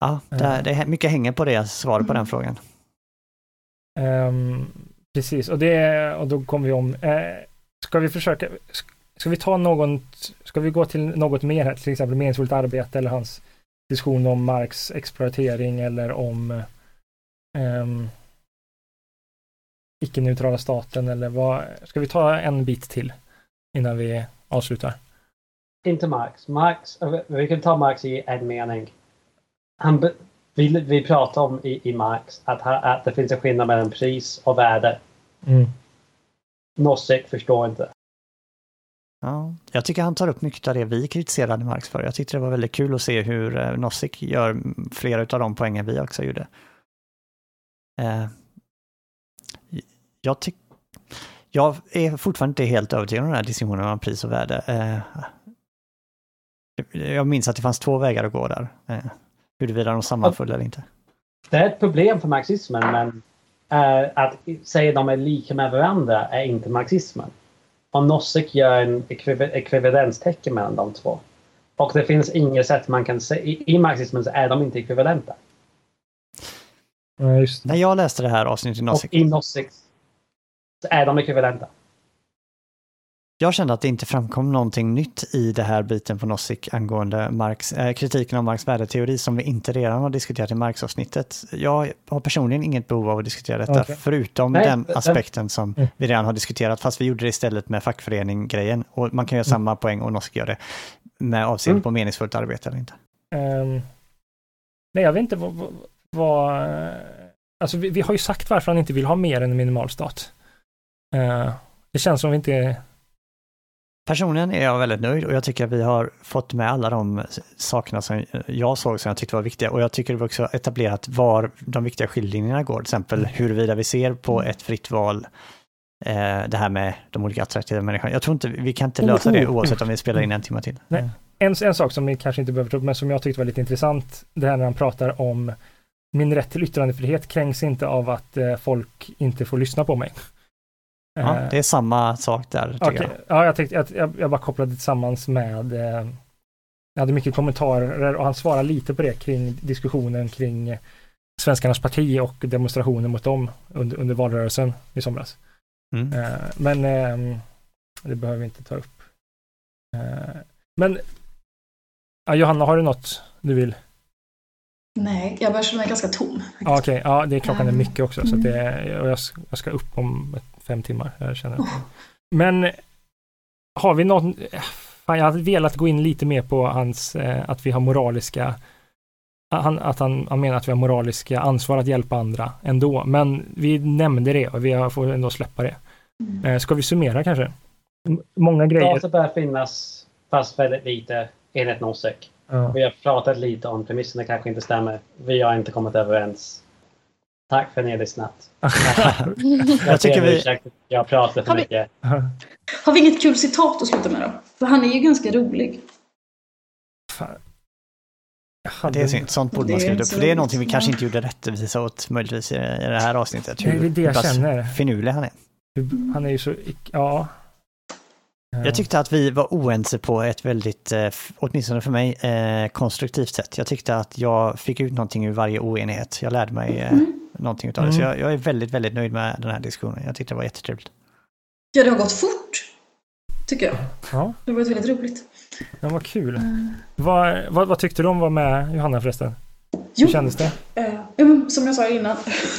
Ja, det, det är mycket hänger på det, svaret på den frågan. Um, precis, och, det, och då kommer vi om. Uh, ska vi försöka, ska vi ta något, ska vi gå till något mer här, till exempel meningsfullt arbete eller hans diskussion om Marx exploatering eller om um, icke-neutrala staten eller vad? Ska vi ta en bit till innan vi avslutar? Inte Marx. Marx, vi kan ta Marx i en mening. Han, vi, vi pratar om i, i Marx att, att det finns en skillnad mellan pris och värde. Mm. Nozick förstår inte. Ja, jag tycker han tar upp mycket av det vi kritiserade Marx för. Jag tyckte det var väldigt kul att se hur eh, Nozick gör flera av de poängen vi också gjorde. Eh, jag, tyck, jag är fortfarande inte helt övertygad om den här diskussionen om pris och värde. Eh, jag minns att det fanns två vägar att gå där. Eh, huruvida de sammanföll eller inte. Det är ett problem för marxismen, men eh, att säga att de är lika med varandra är inte marxismen. Och Nozick gör en ekvivalenstecken mellan de två. Och det finns inget sätt man kan säga, i, i marxismen så är de inte ekvivalenta. Ja, När jag läste det här avsnittet i Nozick. Och i Nozick så är de ekvivalenta. Jag kände att det inte framkom någonting nytt i det här biten på Nozick angående Marx, eh, kritiken av Marx värdeteori som vi inte redan har diskuterat i Marx-avsnittet. Jag har personligen inget behov av att diskutera detta, okay. förutom Nej, den aspekten som mm. vi redan har diskuterat, fast vi gjorde det istället med fackförening-grejen. Och man kan göra mm. samma poäng och Nozick gör det med avseende mm. på meningsfullt arbete eller inte. Um, nej, jag vet inte vad... vad alltså vi, vi, har ju sagt varför han inte vill ha mer än en minimalstat. Uh, det känns som vi inte Personligen är jag väldigt nöjd och jag tycker att vi har fått med alla de sakerna som jag såg som jag tyckte var viktiga och jag tycker vi också etablerat var de viktiga skiljelinjerna går, till exempel mm. huruvida vi ser på ett fritt val eh, det här med de olika attraktiva människorna. Jag tror inte, vi kan inte lösa det oavsett om vi spelar in en timme till. Nej. En, en sak som vi kanske inte behöver ta upp, men som jag tyckte var lite intressant, det här när han pratar om min rätt till yttrandefrihet kränks inte av att eh, folk inte får lyssna på mig. Ja, eh, det är samma sak där. Okay. Jag. Ja, jag, tänkte, jag, jag, bara kopplade tillsammans med, eh, jag hade mycket kommentarer och han svarade lite på det kring diskussionen kring Svenskarnas parti och demonstrationer mot dem under, under valrörelsen i somras. Mm. Eh, men eh, det behöver vi inte ta upp. Eh, men ja, Johanna, har du något du vill? Nej, jag börjar känna mig ganska tom. Okej, okay, ja, det är klockan är mycket också mm. så det, och jag, jag ska upp om fem timmar. Jag känner. Oh. Men har vi någon, fan, jag hade velat gå in lite mer på hans, eh, att vi har moraliska han, att han, han menar att vi har moraliska ansvar att hjälpa andra ändå. Men vi nämnde det och vi får ändå släppa det. Mm. Eh, ska vi summera kanske? många grejer. Data bör finnas fast väldigt lite enligt Nosek. Ja. Vi har pratat lite om premisserna kanske inte stämmer. Vi har inte kommit överens. Tack för att ni har lyssnat. [LAUGHS] jag tycker vi... Jag pratar för har vi... mycket. Har vi inget kul citat att sluta med då? För han är ju ganska rolig. Det är synd, sånt borde man skriva upp. För det är någonting vi kanske inte gjorde rättvisa åt möjligtvis i det här avsnittet. Hur det är det jag känner. finurlig han är. Han är ju så, ja. Jag tyckte att vi var oense på ett väldigt, eh, åtminstone för mig, eh, konstruktivt sätt. Jag tyckte att jag fick ut någonting ur varje oenighet. Jag lärde mig eh, mm. någonting av det. Så mm. jag, jag, är väldigt, väldigt nöjd med den här diskussionen. Jag tyckte det var jättetrevligt. Ja, det har gått fort. Tycker jag. Ja. Det har varit väldigt roligt. Ja, vad kul. Mm. Vad, vad, vad, tyckte du om att vara med Johanna förresten? Jo, Hur kändes det? Eh, som jag sa innan,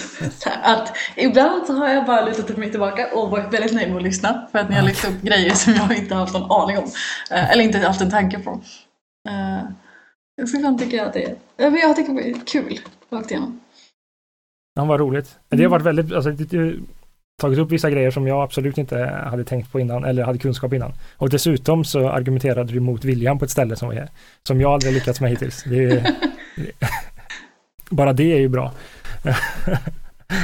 [LAUGHS] att ibland så har jag bara lutat mig tillbaka och varit väldigt nöjd med att lyssna för att ni har lyft upp grejer som jag inte haft någon aning om. Eh, eller inte haft en tanke på. Eh, så ibland tycker jag att det är, jag tycker det är kul rakt igenom. Ja, vad roligt. Det har varit väldigt, alltså, tagit upp vissa grejer som jag absolut inte hade tänkt på innan eller hade kunskap innan. Och dessutom så argumenterade du mot viljan på ett ställe som, var, som jag aldrig lyckats med hittills. Det är, [LAUGHS] bara det är ju bra. I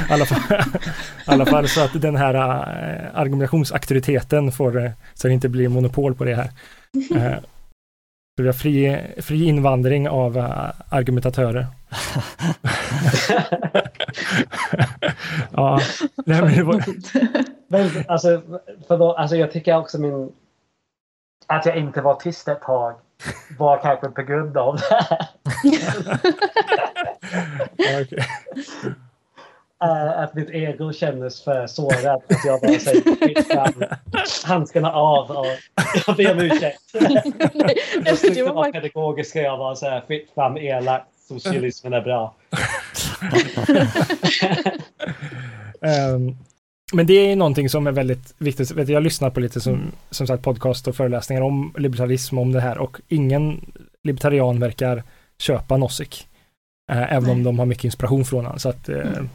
[LAUGHS] alla, fall, [LAUGHS] alla fall så att den här äh, argumentationsauktoriteten får, äh, så det inte blir monopol på det här. Äh, [LAUGHS] så vi har fri, fri invandring av argumentatörer. ja, nej, men det var... men, alltså, för då, alltså, jag tycker också min... Att jag inte var tyst ett tag var kanske på grund av det här. okay. Uh, att mitt ego kändes för sårat. Att jag bara säger handskarna av och jag ber om ursäkt. [LAUGHS] jag försökte vara pedagogisk och jag var så här fritt fram elakt. Socialismen är bra. um, [LAUGHS] men det är någonting som är väldigt viktigt. Jag lyssnar på lite som, som sagt podcast och föreläsningar om liberalism om det här och ingen libertarian verkar köpa Nozick. Eh, även Nej. om de har mycket inspiration från honom. Så att, eh, mm.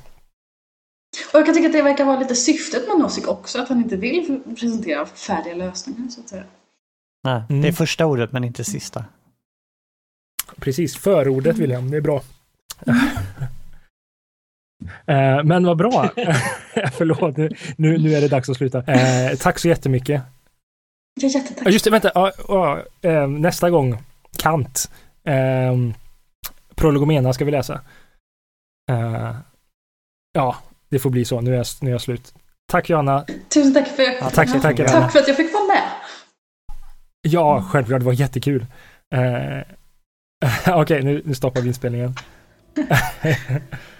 Och jag kan tycka att det verkar vara lite syftet med Nozick också, att han inte vill presentera färdiga lösningar så att säga. Nej, mm. det är första ordet men inte sista. Precis, förordet mm. William, det är bra. [LAUGHS] Eh, men vad bra. [LAUGHS] Förlåt, nu, nu är det dags att sluta. Eh, tack så jättemycket. Jättetack. Just det, vänta. Uh, nästa gång, Kant. Uh, Prolegomena ska vi läsa. ja, det får bli så. Nu är jag, nu är jag slut. Tack Johanna. Tusen tack för, ja, tack, tack, tack, tack för att jag fick vara med. Ja, självklart. Det var jättekul. [LAUGHS] Okej, okay, nu, nu stoppar vi inspelningen. [LAUGHS]